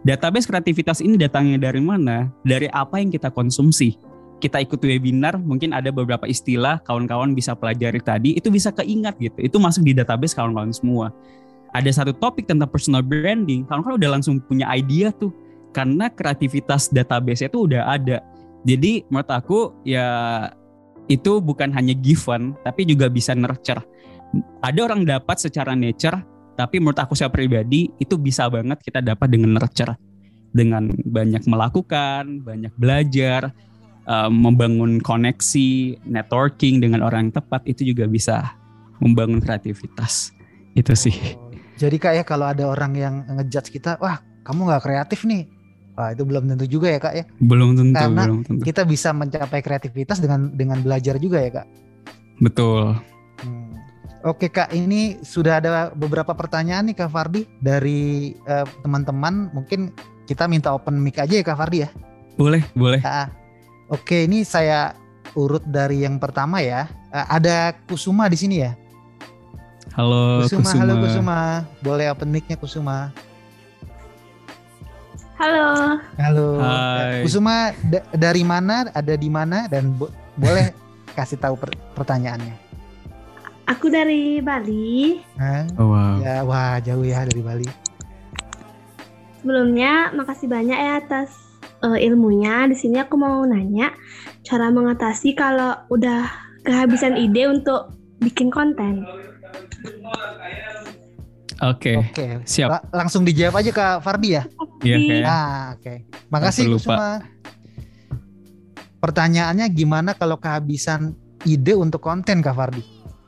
[SPEAKER 4] Database kreativitas ini datangnya dari mana? Dari apa yang kita konsumsi. Kita ikut webinar, mungkin ada beberapa istilah kawan-kawan bisa pelajari tadi, itu bisa keingat gitu. Itu masuk di database kawan-kawan semua. Ada satu topik tentang personal branding, kawan-kawan udah langsung punya idea tuh. Karena kreativitas database itu udah ada. Jadi menurut aku ya itu bukan hanya given, tapi juga bisa nurture. Ada orang dapat secara nature, tapi menurut aku saya pribadi itu bisa banget kita dapat dengan nurture, dengan banyak melakukan, banyak belajar, um, membangun koneksi, networking dengan orang yang tepat itu juga bisa membangun kreativitas. Itu sih.
[SPEAKER 3] Oh, jadi kak ya kalau ada orang yang ngejudge kita, wah kamu nggak kreatif nih, wah itu belum tentu juga ya kak ya.
[SPEAKER 4] Belum tentu.
[SPEAKER 3] Karena
[SPEAKER 4] belum tentu.
[SPEAKER 3] Kita bisa mencapai kreativitas dengan dengan belajar juga ya kak.
[SPEAKER 4] Betul.
[SPEAKER 3] Hmm. Oke kak, ini sudah ada beberapa pertanyaan nih kak Fardi dari uh, teman-teman. Mungkin kita minta open mic aja ya kak Fardi ya.
[SPEAKER 4] Boleh, boleh.
[SPEAKER 3] Ah, Oke, ini saya urut dari yang pertama ya. Uh, ada Kusuma di sini ya.
[SPEAKER 4] Halo
[SPEAKER 3] Kusuma,
[SPEAKER 4] Kusuma.
[SPEAKER 3] halo Kusuma. Boleh open mic-nya Kusuma.
[SPEAKER 5] Halo,
[SPEAKER 3] Halo.
[SPEAKER 4] Hai.
[SPEAKER 3] Kusuma da- dari mana? Ada di mana? Dan bo- boleh kasih tahu per- pertanyaannya.
[SPEAKER 5] aku dari Bali.
[SPEAKER 3] Hah?
[SPEAKER 4] Oh, wow.
[SPEAKER 3] Ya, wah jauh ya dari Bali.
[SPEAKER 5] Sebelumnya, makasih banyak ya atas eh, ilmunya. Di sini aku mau nanya cara mengatasi kalau udah kehabisan ide untuk bikin konten.
[SPEAKER 4] Oke.
[SPEAKER 3] Oke,
[SPEAKER 4] Siap.
[SPEAKER 3] La- langsung dijawab aja Kak Fardi ya.
[SPEAKER 4] Iya,
[SPEAKER 5] Di-
[SPEAKER 4] kayak.
[SPEAKER 3] Ah, oke. Makasih
[SPEAKER 4] Aku lupa.
[SPEAKER 3] Kusuma. Pertanyaannya gimana kalau kehabisan ide untuk konten Kak Fardi?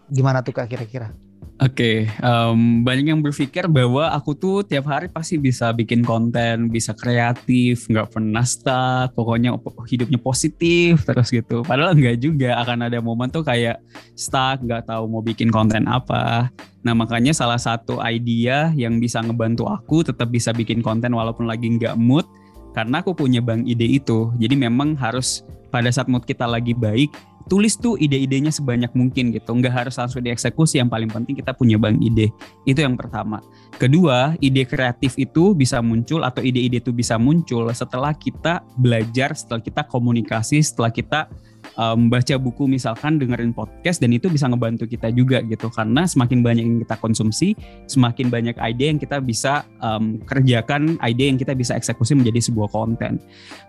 [SPEAKER 3] Gimana tuh Kak kira-kira?
[SPEAKER 4] Oke, em, banyak yang berpikir bahwa aku tuh tiap hari pasti bisa bikin konten, bisa kreatif, nggak pernah stuck, pokoknya hidupnya positif terus gitu. Padahal nggak juga, akan ada momen tuh kayak stuck, nggak tahu mau bikin konten apa. Nah makanya salah satu idea yang bisa ngebantu aku tetap bisa bikin konten walaupun lagi nggak mood, karena aku punya bank ide itu. Jadi memang harus pada saat mood kita lagi baik, tulis tuh ide-idenya sebanyak mungkin gitu. Nggak harus langsung dieksekusi, yang paling penting kita punya bank ide. Itu yang pertama. Kedua, ide kreatif itu bisa muncul atau ide-ide itu bisa muncul setelah kita belajar, setelah kita komunikasi, setelah kita um, baca buku misalkan dengerin podcast dan itu bisa ngebantu kita juga gitu. Karena semakin banyak yang kita konsumsi semakin banyak ide yang kita bisa um, kerjakan ide yang kita bisa eksekusi menjadi sebuah konten.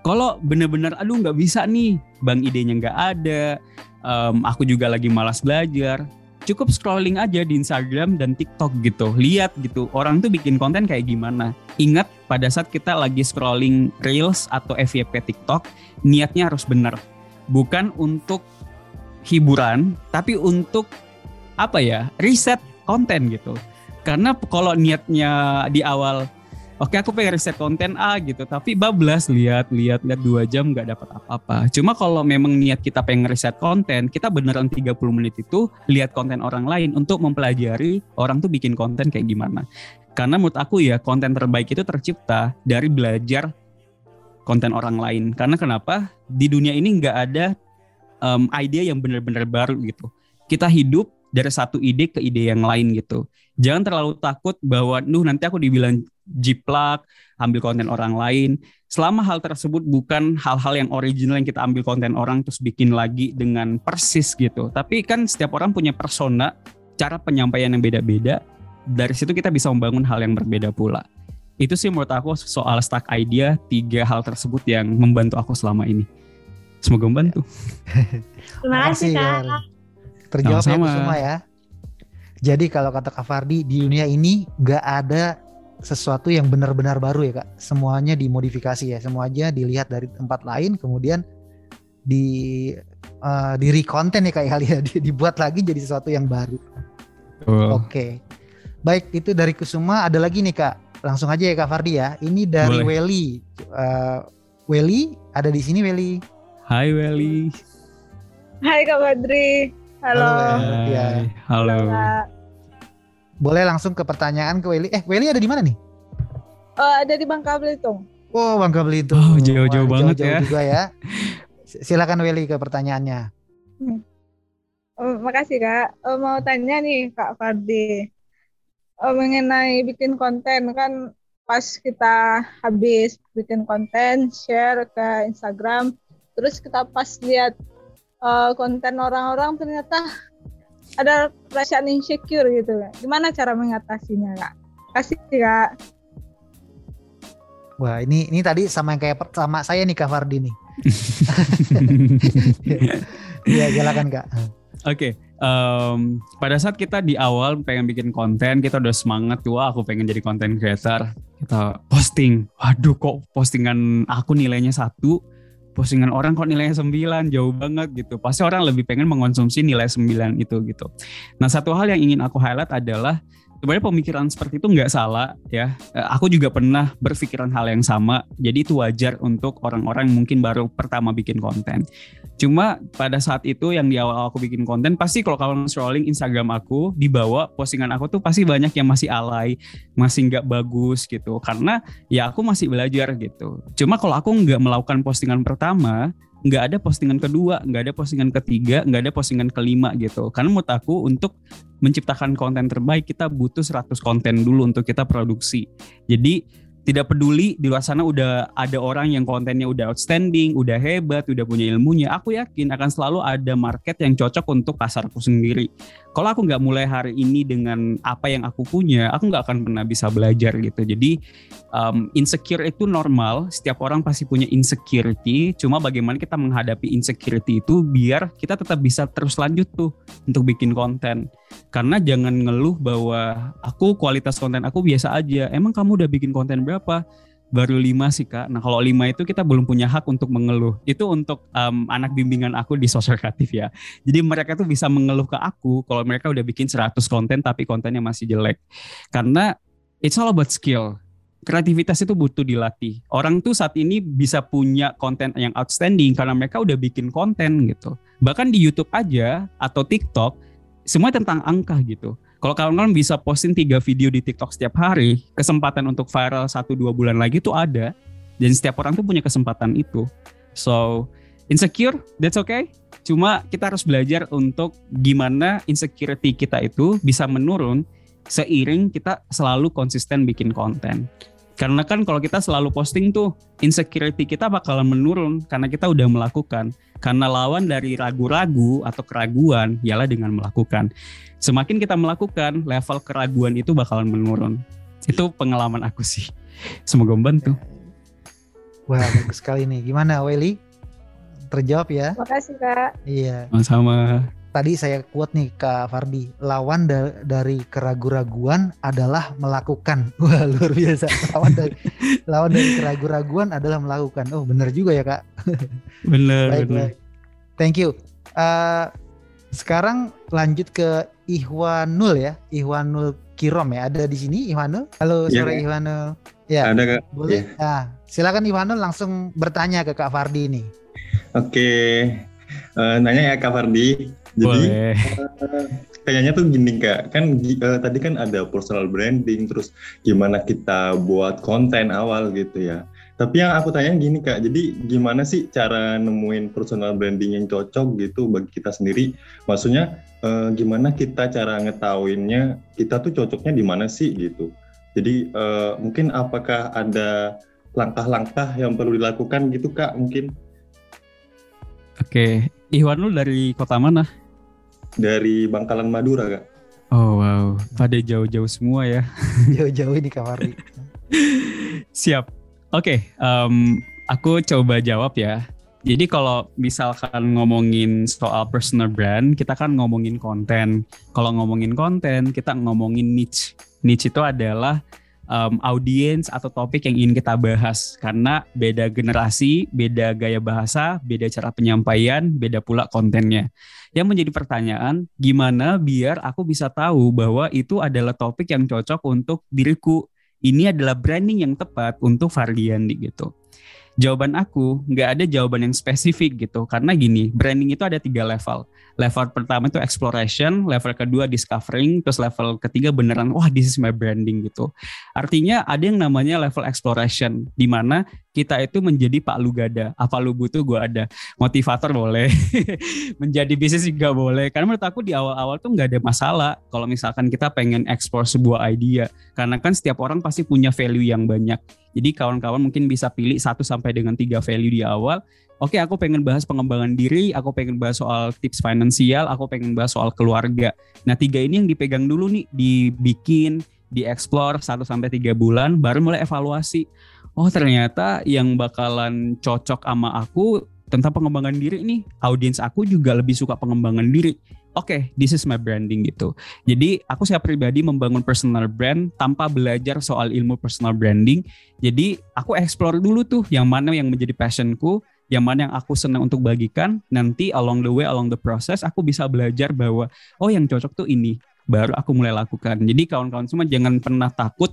[SPEAKER 4] Kalau bener-bener aduh nggak bisa nih bang idenya nggak ada um, aku juga lagi malas belajar cukup scrolling aja di Instagram dan TikTok gitu. Lihat gitu orang tuh bikin konten kayak gimana. Ingat pada saat kita lagi scrolling reels atau FYP TikTok niatnya harus benar bukan untuk hiburan tapi untuk apa ya riset konten gitu. Karena kalau niatnya di awal oke aku pengen riset konten A gitu tapi bablas lihat lihat lihat dua jam nggak dapat apa-apa. Cuma kalau memang niat kita pengen riset konten kita beneran 30 menit itu lihat konten orang lain untuk mempelajari orang tuh bikin konten kayak gimana. Karena menurut aku ya konten terbaik itu tercipta dari belajar konten orang lain. Karena kenapa? Di dunia ini nggak ada um, ide yang benar-benar baru gitu. Kita hidup dari satu ide ke ide yang lain gitu. Jangan terlalu takut bahwa nuh nanti aku dibilang jiplak ambil konten orang lain. Selama hal tersebut bukan hal-hal yang original yang kita ambil konten orang terus bikin lagi dengan persis gitu. Tapi kan setiap orang punya persona cara penyampaian yang beda-beda. Dari situ kita bisa membangun hal yang berbeda pula itu sih menurut aku soal stack idea tiga hal tersebut yang membantu aku selama ini semoga membantu
[SPEAKER 5] Terima kasih, Kak.
[SPEAKER 3] Terjawab ya
[SPEAKER 4] Sama-sama.
[SPEAKER 3] Kusuma ya. Jadi kalau kata Kak Fardi di dunia ini nggak ada sesuatu yang benar-benar baru ya kak. Semuanya dimodifikasi ya. Semuanya dilihat dari tempat lain kemudian di eh, di recontent ya kak kali ya. Di- Dibuat lagi jadi sesuatu yang baru.
[SPEAKER 4] Oh.
[SPEAKER 3] Oke. Baik itu dari Kusuma. Ada lagi nih kak. Langsung aja ya kak Fardi ya. Ini dari
[SPEAKER 4] Boleh.
[SPEAKER 3] Welly. Eh, Welly ada di sini Welly.
[SPEAKER 4] Hai Welly
[SPEAKER 6] Hai Kak Badri. Halo.
[SPEAKER 3] Halo. Ya.
[SPEAKER 4] Halo.
[SPEAKER 3] Boleh langsung ke pertanyaan ke Welly. Eh Welly ada di mana nih?
[SPEAKER 6] Oh, ada di Bangka Belitung.
[SPEAKER 3] Oh Bangka Belitung.
[SPEAKER 4] Oh, jauh-jauh
[SPEAKER 3] Wah,
[SPEAKER 4] banget
[SPEAKER 3] jauh-jauh
[SPEAKER 4] ya.
[SPEAKER 3] juga ya. Silakan Welly ke pertanyaannya.
[SPEAKER 6] Oh, makasih kak. Oh, mau tanya nih kak Fardi oh, mengenai bikin konten kan pas kita habis bikin konten share ke Instagram terus kita pas lihat uh, konten orang-orang ternyata ada perasaan insecure gitu gimana cara mengatasinya kak kasih kak
[SPEAKER 3] Wah ini ini tadi sama yang kayak sama saya nih Kak Fardi nih. Iya silakan Kak.
[SPEAKER 4] Oke, okay, um, pada saat kita di awal pengen bikin konten, kita udah semangat tuh, aku pengen jadi konten creator. Kita posting, waduh kok postingan aku nilainya satu, postingan orang kok nilainya sembilan, jauh banget gitu. Pasti orang lebih pengen mengonsumsi nilai sembilan itu gitu. Nah satu hal yang ingin aku highlight adalah sebenarnya pemikiran seperti itu nggak salah ya. Eh, aku juga pernah berpikiran hal yang sama. Jadi itu wajar untuk orang-orang mungkin baru pertama bikin konten. Cuma pada saat itu yang di awal aku bikin konten pasti kalau kalian scrolling Instagram aku di bawah postingan aku tuh pasti banyak yang masih alay, masih nggak bagus gitu. Karena ya aku masih belajar gitu. Cuma kalau aku nggak melakukan postingan pertama, nggak ada postingan kedua, nggak ada postingan ketiga, nggak ada postingan kelima gitu. Karena menurut aku untuk menciptakan konten terbaik kita butuh 100 konten dulu untuk kita produksi. Jadi tidak peduli di luar sana udah ada orang yang kontennya udah outstanding, udah hebat, udah punya ilmunya. Aku yakin akan selalu ada market yang cocok untuk pasarku sendiri. Kalau aku nggak mulai hari ini dengan apa yang aku punya, aku nggak akan pernah bisa belajar gitu. Jadi um, insecure itu normal. Setiap orang pasti punya insecurity. Cuma bagaimana kita menghadapi insecurity itu biar kita tetap bisa terus lanjut tuh untuk bikin konten. Karena jangan ngeluh bahwa aku kualitas konten aku biasa aja. Emang kamu udah bikin konten berapa? Baru lima sih kak. Nah kalau lima itu kita belum punya hak untuk mengeluh. Itu untuk um, anak bimbingan aku di sosial kreatif ya. Jadi mereka tuh bisa mengeluh ke aku kalau mereka udah bikin 100 konten tapi kontennya masih jelek. Karena it's all about skill kreativitas itu butuh dilatih. Orang tuh saat ini bisa punya konten yang outstanding karena mereka udah bikin konten gitu. Bahkan di YouTube aja atau TikTok semua tentang angka gitu. Kalau kalian bisa posting tiga video di TikTok setiap hari, kesempatan untuk viral satu dua bulan lagi tuh ada. Dan setiap orang tuh punya kesempatan itu. So, insecure, that's okay. Cuma kita harus belajar untuk gimana insecurity kita itu bisa menurun seiring kita selalu konsisten bikin konten. Karena kan kalau kita selalu posting tuh insecurity kita bakalan menurun karena kita udah melakukan. Karena lawan dari ragu-ragu atau keraguan ialah dengan melakukan. Semakin kita melakukan, level keraguan itu bakalan menurun. Itu pengalaman aku sih. Semoga membantu.
[SPEAKER 3] Wah, bagus sekali nih. Gimana, Welly? Terjawab ya?
[SPEAKER 6] Makasih, Kak.
[SPEAKER 3] Iya.
[SPEAKER 4] Sama-sama
[SPEAKER 3] tadi saya quote nih Kak Fardi, lawan da dari keraguan-raguan adalah melakukan. Wah, luar biasa. Lawan dari lawan dari keraguan-raguan adalah melakukan. Oh, benar juga ya, Kak.
[SPEAKER 4] Benar,
[SPEAKER 3] baik, benar. Baik. Thank you. Uh, sekarang lanjut ke Ihwanul ya. Ihwanul Kirom ya. Ada di sini Ihwanul. Halo, ya, sore Ihwanul. Ya. Ada, Kak. Boleh. Ya. Nah, silakan Ihwanul langsung bertanya ke Kak Fardi ini.
[SPEAKER 7] Oke. Uh, nanya ya Kak Fardi. Jadi uh, kayaknya tuh gini kak, kan uh, tadi kan ada personal branding, terus gimana kita buat konten awal gitu ya. Tapi yang aku tanya gini kak, jadi gimana sih cara nemuin personal branding yang cocok gitu bagi kita sendiri? Maksudnya uh, gimana kita cara ngetahuinnya kita tuh cocoknya di mana sih gitu? Jadi uh, mungkin apakah ada langkah-langkah yang perlu dilakukan gitu kak mungkin?
[SPEAKER 4] Oke, Iwan lu dari kota mana?
[SPEAKER 7] Dari Bangkalan Madura kak.
[SPEAKER 4] Oh wow, pada jauh-jauh semua ya.
[SPEAKER 3] jauh-jauh ini Kamari.
[SPEAKER 4] Siap. Oke, okay, um, aku coba jawab ya. Jadi kalau misalkan ngomongin soal personal brand, kita kan ngomongin konten. Kalau ngomongin konten, kita ngomongin niche. Niche itu adalah um, audiens atau topik yang ingin kita bahas karena beda generasi, beda gaya bahasa, beda cara penyampaian, beda pula kontennya. Yang menjadi pertanyaan, gimana biar aku bisa tahu bahwa itu adalah topik yang cocok untuk diriku. Ini adalah branding yang tepat untuk Fardiandi gitu. Jawaban aku nggak ada jawaban yang spesifik gitu karena gini branding itu ada tiga level Level pertama itu exploration, level kedua discovering, terus level ketiga beneran wah this is my branding gitu. Artinya ada yang namanya level exploration di mana kita itu menjadi Pak Lu Gada. Apa lu butuh gue ada. Motivator boleh. menjadi bisnis juga boleh. Karena menurut aku di awal-awal tuh nggak ada masalah kalau misalkan kita pengen explore sebuah idea. Karena kan setiap orang pasti punya value yang banyak. Jadi kawan-kawan mungkin bisa pilih satu sampai dengan tiga value di awal Oke, aku pengen bahas pengembangan diri, aku pengen bahas soal tips finansial, aku pengen bahas soal keluarga. Nah, tiga ini yang dipegang dulu nih, dibikin, dieksplor 1 sampai 3 bulan, baru mulai evaluasi. Oh, ternyata yang bakalan cocok sama aku tentang pengembangan diri nih, audiens aku juga lebih suka pengembangan diri. Oke, okay, this is my branding gitu. Jadi aku saya pribadi membangun personal brand tanpa belajar soal ilmu personal branding. Jadi aku explore dulu tuh yang mana yang menjadi passionku, yang mana yang aku senang untuk bagikan nanti along the way along the process aku bisa belajar bahwa oh yang cocok tuh ini baru aku mulai lakukan jadi kawan-kawan semua jangan pernah takut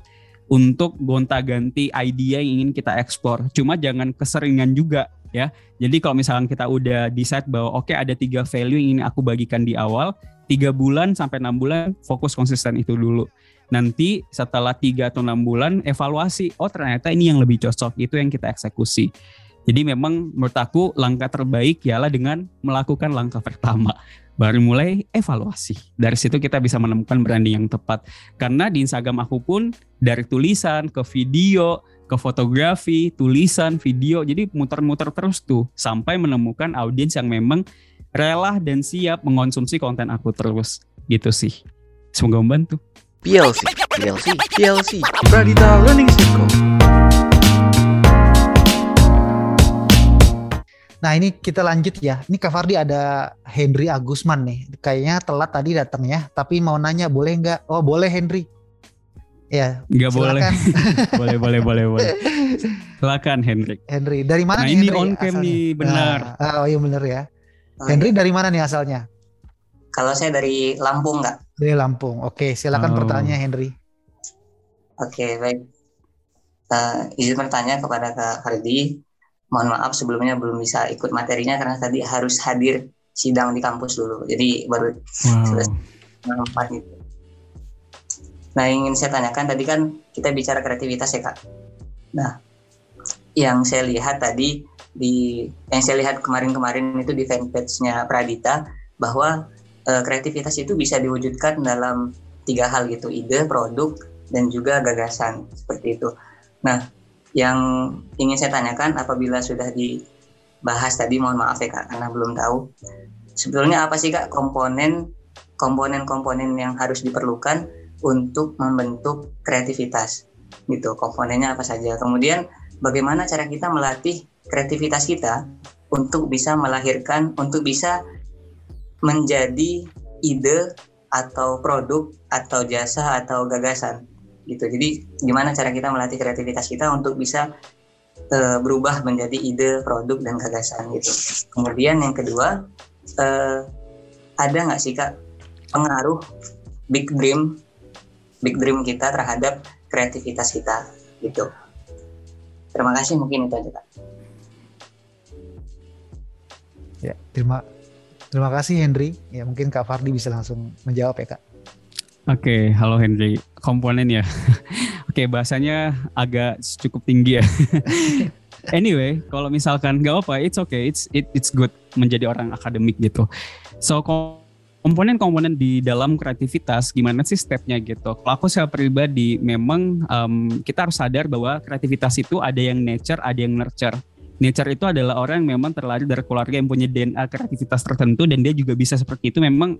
[SPEAKER 4] untuk gonta-ganti idea yang ingin kita eksplor cuma jangan keseringan juga ya. Jadi kalau misalkan kita udah decide bahwa oke okay, ada tiga value yang ingin aku bagikan di awal tiga bulan sampai enam bulan fokus konsisten itu dulu. Nanti setelah tiga atau enam bulan evaluasi oh ternyata ini yang lebih cocok itu yang kita eksekusi. Jadi memang menurut aku langkah terbaik ialah dengan melakukan langkah pertama. Baru mulai evaluasi. Dari situ kita bisa menemukan branding yang tepat. Karena di Instagram aku pun dari tulisan ke video, ke fotografi, tulisan, video. Jadi muter-muter terus tuh sampai menemukan audiens yang memang rela dan siap mengonsumsi konten aku terus. Gitu sih. Semoga membantu.
[SPEAKER 1] PLC, PLC, PLC, Pradita Learning Circle.
[SPEAKER 3] Nah ini kita lanjut ya. Ini Kak Fardi ada Henry Agusman nih. Kayaknya telat tadi datang ya. Tapi mau nanya boleh nggak? Oh boleh Henry.
[SPEAKER 4] Ya. Nggak boleh. boleh boleh boleh boleh. Silakan Henry.
[SPEAKER 3] Henry dari mana
[SPEAKER 4] nah,
[SPEAKER 3] nih
[SPEAKER 4] ini
[SPEAKER 3] Henry?
[SPEAKER 4] on cam nih benar.
[SPEAKER 3] Nah, oh iya benar ya. Oh, Henry iya. dari mana nih asalnya?
[SPEAKER 8] Kalau saya dari Lampung nggak?
[SPEAKER 3] Dari Lampung. Oke silakan oh. pertanyaannya Henry.
[SPEAKER 8] Oke baik. Uh, izin bertanya kepada Kak Fardi mohon maaf sebelumnya belum bisa ikut materinya karena tadi harus hadir sidang di kampus dulu jadi baru wow. selesai. Nah ingin saya tanyakan tadi kan kita bicara kreativitas ya kak. Nah yang saya lihat tadi di yang saya lihat kemarin-kemarin itu di fanpage-nya Pradita bahwa e, kreativitas itu bisa diwujudkan dalam tiga hal gitu ide, produk dan juga gagasan seperti itu. Nah yang ingin saya tanyakan apabila sudah dibahas tadi mohon maaf ya kak karena belum tahu. Sebetulnya apa sih kak komponen komponen-komponen yang harus diperlukan untuk membentuk kreativitas? Gitu komponennya apa saja. Kemudian bagaimana cara kita melatih kreativitas kita untuk bisa melahirkan untuk bisa menjadi ide atau produk atau jasa atau gagasan gitu. Jadi gimana cara kita melatih kreativitas kita untuk bisa uh, berubah menjadi ide, produk dan gagasan gitu. Kemudian yang kedua uh, ada nggak sih kak pengaruh big dream, big dream kita terhadap kreativitas kita gitu. Terima kasih mungkin itu aja kak.
[SPEAKER 3] Ya terima terima kasih Henry. Ya mungkin Kak Fardi bisa langsung menjawab ya kak.
[SPEAKER 4] Oke, okay, halo Henry. Komponen ya. Oke, okay, bahasanya agak cukup tinggi ya. anyway, kalau misalkan nggak apa, it's okay, it's it, it's good menjadi orang akademik gitu. So komponen-komponen di dalam kreativitas gimana sih stepnya gitu. Kalau aku saya pribadi memang um, kita harus sadar bahwa kreativitas itu ada yang nature, ada yang nurture. Nature itu adalah orang yang memang terlahir dari keluarga yang punya DNA kreativitas tertentu dan dia juga bisa seperti itu memang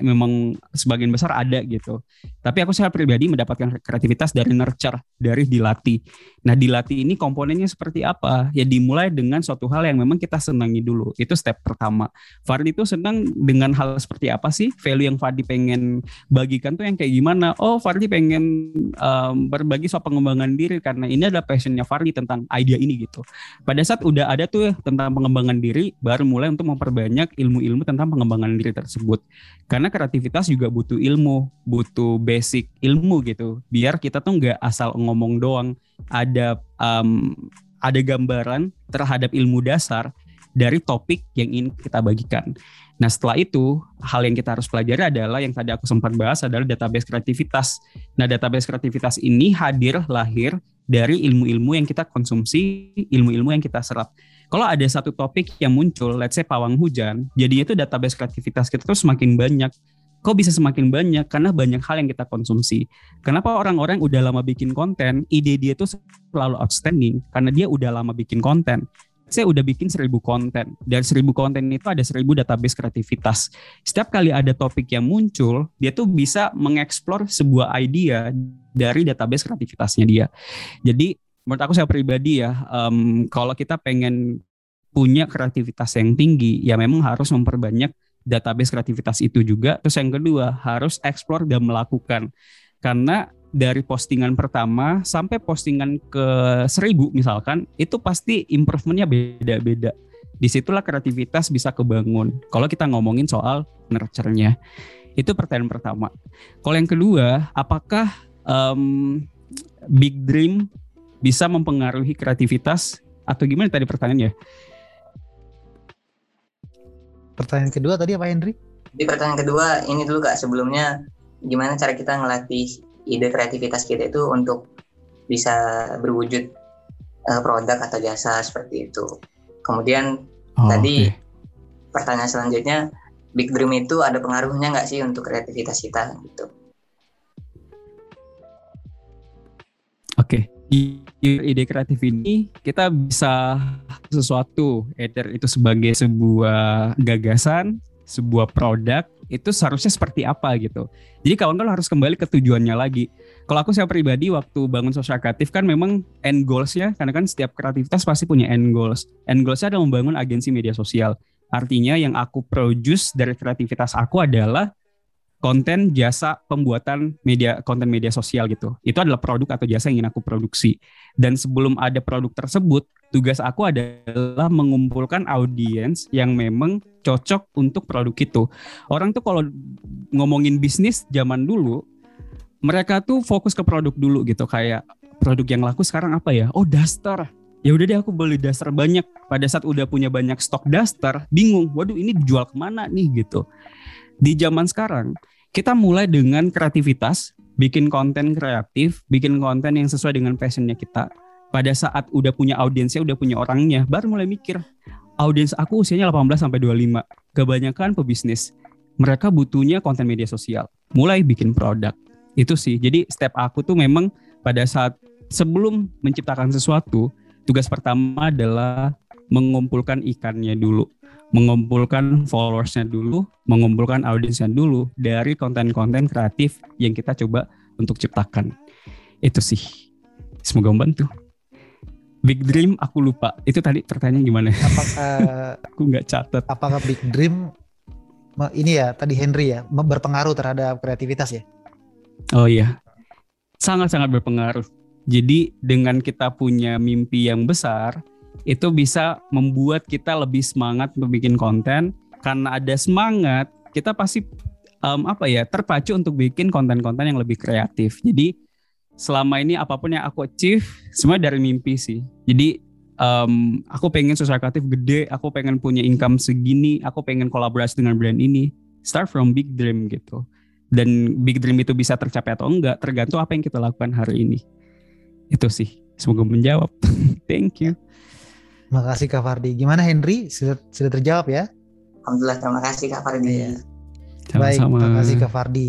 [SPEAKER 4] memang sebagian besar ada gitu. Tapi aku secara pribadi mendapatkan kreativitas dari nurture, dari dilatih. Nah dilatih ini komponennya seperti apa? Ya dimulai dengan suatu hal yang memang kita senangi dulu. Itu step pertama. Fardi itu senang dengan hal seperti apa sih? Value yang Fardi pengen bagikan tuh yang kayak gimana? Oh Fardi pengen um, berbagi soal pengembangan diri karena ini adalah passionnya Fardi tentang ide ini gitu. Pada saat udah ada tuh tentang pengembangan diri, baru mulai untuk memperbanyak ilmu-ilmu tentang pengembangan diri tersebut. Karena karena kreativitas juga butuh ilmu, butuh basic ilmu gitu. Biar kita tuh nggak asal ngomong doang, ada um, ada gambaran terhadap ilmu dasar dari topik yang ingin kita bagikan. Nah setelah itu hal yang kita harus pelajari adalah yang tadi aku sempat bahas adalah database kreativitas. Nah database kreativitas ini hadir lahir dari ilmu-ilmu yang kita konsumsi, ilmu-ilmu yang kita serap. Kalau ada satu topik yang muncul, let's say pawang hujan, jadinya itu database kreativitas kita tuh semakin banyak. Kok bisa semakin banyak? Karena banyak hal yang kita konsumsi. Kenapa orang-orang udah lama bikin konten, ide dia tuh selalu outstanding karena dia udah lama bikin konten saya udah bikin seribu konten dan seribu konten itu ada seribu database kreativitas. Setiap kali ada topik yang muncul, dia tuh bisa mengeksplor sebuah idea dari database kreativitasnya dia. Jadi menurut aku saya pribadi ya, um, kalau kita pengen punya kreativitas yang tinggi, ya memang harus memperbanyak database kreativitas itu juga. Terus yang kedua harus explore dan melakukan. Karena dari postingan pertama sampai postingan ke seribu misalkan itu pasti improvementnya beda-beda. Di situlah kreativitas bisa kebangun. Kalau kita ngomongin soal nurture-nya itu pertanyaan pertama. Kalau yang kedua apakah um, big dream bisa mempengaruhi kreativitas atau gimana tadi pertanyaannya
[SPEAKER 3] pertanyaan kedua tadi apa Henry
[SPEAKER 8] di pertanyaan kedua ini dulu kak sebelumnya gimana cara kita ngelatih ide kreativitas kita itu untuk bisa berwujud uh, produk atau jasa seperti itu. Kemudian oh, tadi okay. pertanyaan selanjutnya, big dream itu ada pengaruhnya nggak sih untuk kreativitas kita gitu?
[SPEAKER 4] Okay. ide kreatif ini kita bisa sesuatu, either itu sebagai sebuah gagasan, sebuah produk itu seharusnya seperti apa gitu. Jadi kawan-kawan harus kembali ke tujuannya lagi. Kalau aku saya pribadi waktu bangun sosial kreatif kan memang end goalsnya karena kan setiap kreativitas pasti punya end goals. End goalsnya adalah membangun agensi media sosial. Artinya yang aku produce dari kreativitas aku adalah konten jasa pembuatan media konten media sosial gitu. Itu adalah produk atau jasa yang ingin aku produksi. Dan sebelum ada produk tersebut, tugas aku adalah mengumpulkan audiens yang memang cocok untuk produk itu. Orang tuh kalau ngomongin bisnis zaman dulu, mereka tuh fokus ke produk dulu gitu kayak produk yang laku sekarang apa ya? Oh, daster. Ya udah deh aku beli daster banyak. Pada saat udah punya banyak stok daster, bingung. Waduh, ini dijual ke mana nih gitu di zaman sekarang kita mulai dengan kreativitas, bikin konten kreatif, bikin konten yang sesuai dengan passionnya kita. Pada saat udah punya audiensnya, udah punya orangnya, baru mulai mikir, audiens aku usianya 18 sampai 25. Kebanyakan pebisnis. Mereka butuhnya konten media sosial. Mulai bikin produk. Itu sih. Jadi step aku tuh memang pada saat sebelum menciptakan sesuatu, tugas pertama adalah mengumpulkan ikannya dulu mengumpulkan followersnya dulu, mengumpulkan audiensnya dulu dari konten-konten kreatif yang kita coba untuk ciptakan. Itu sih. Semoga membantu. Big Dream aku lupa. Itu tadi pertanyaan gimana?
[SPEAKER 3] Apakah
[SPEAKER 4] aku nggak catat.
[SPEAKER 3] Apakah Big Dream ini ya tadi Henry ya berpengaruh terhadap kreativitas ya?
[SPEAKER 4] Oh iya. Sangat-sangat berpengaruh. Jadi dengan kita punya mimpi yang besar, itu bisa membuat kita lebih semangat membuat konten. Karena ada semangat kita pasti um, apa ya terpacu untuk bikin konten-konten yang lebih kreatif. Jadi selama ini apa pun yang aku achieve semua dari mimpi sih. Jadi um, aku pengen sosial kreatif gede aku pengen punya income segini aku pengen kolaborasi dengan brand ini. Start from big dream gitu. Dan big dream itu bisa tercapai atau enggak tergantung apa yang kita lakukan hari ini. Itu sih. Semoga menjawab. Thank you
[SPEAKER 3] Makasih Kak Fardi. Gimana Henry? Sudah, sudah terjawab ya?
[SPEAKER 8] Alhamdulillah, terima kasih Kak Fardi. Ya.
[SPEAKER 3] Baik, terima kasih Kak Fardi.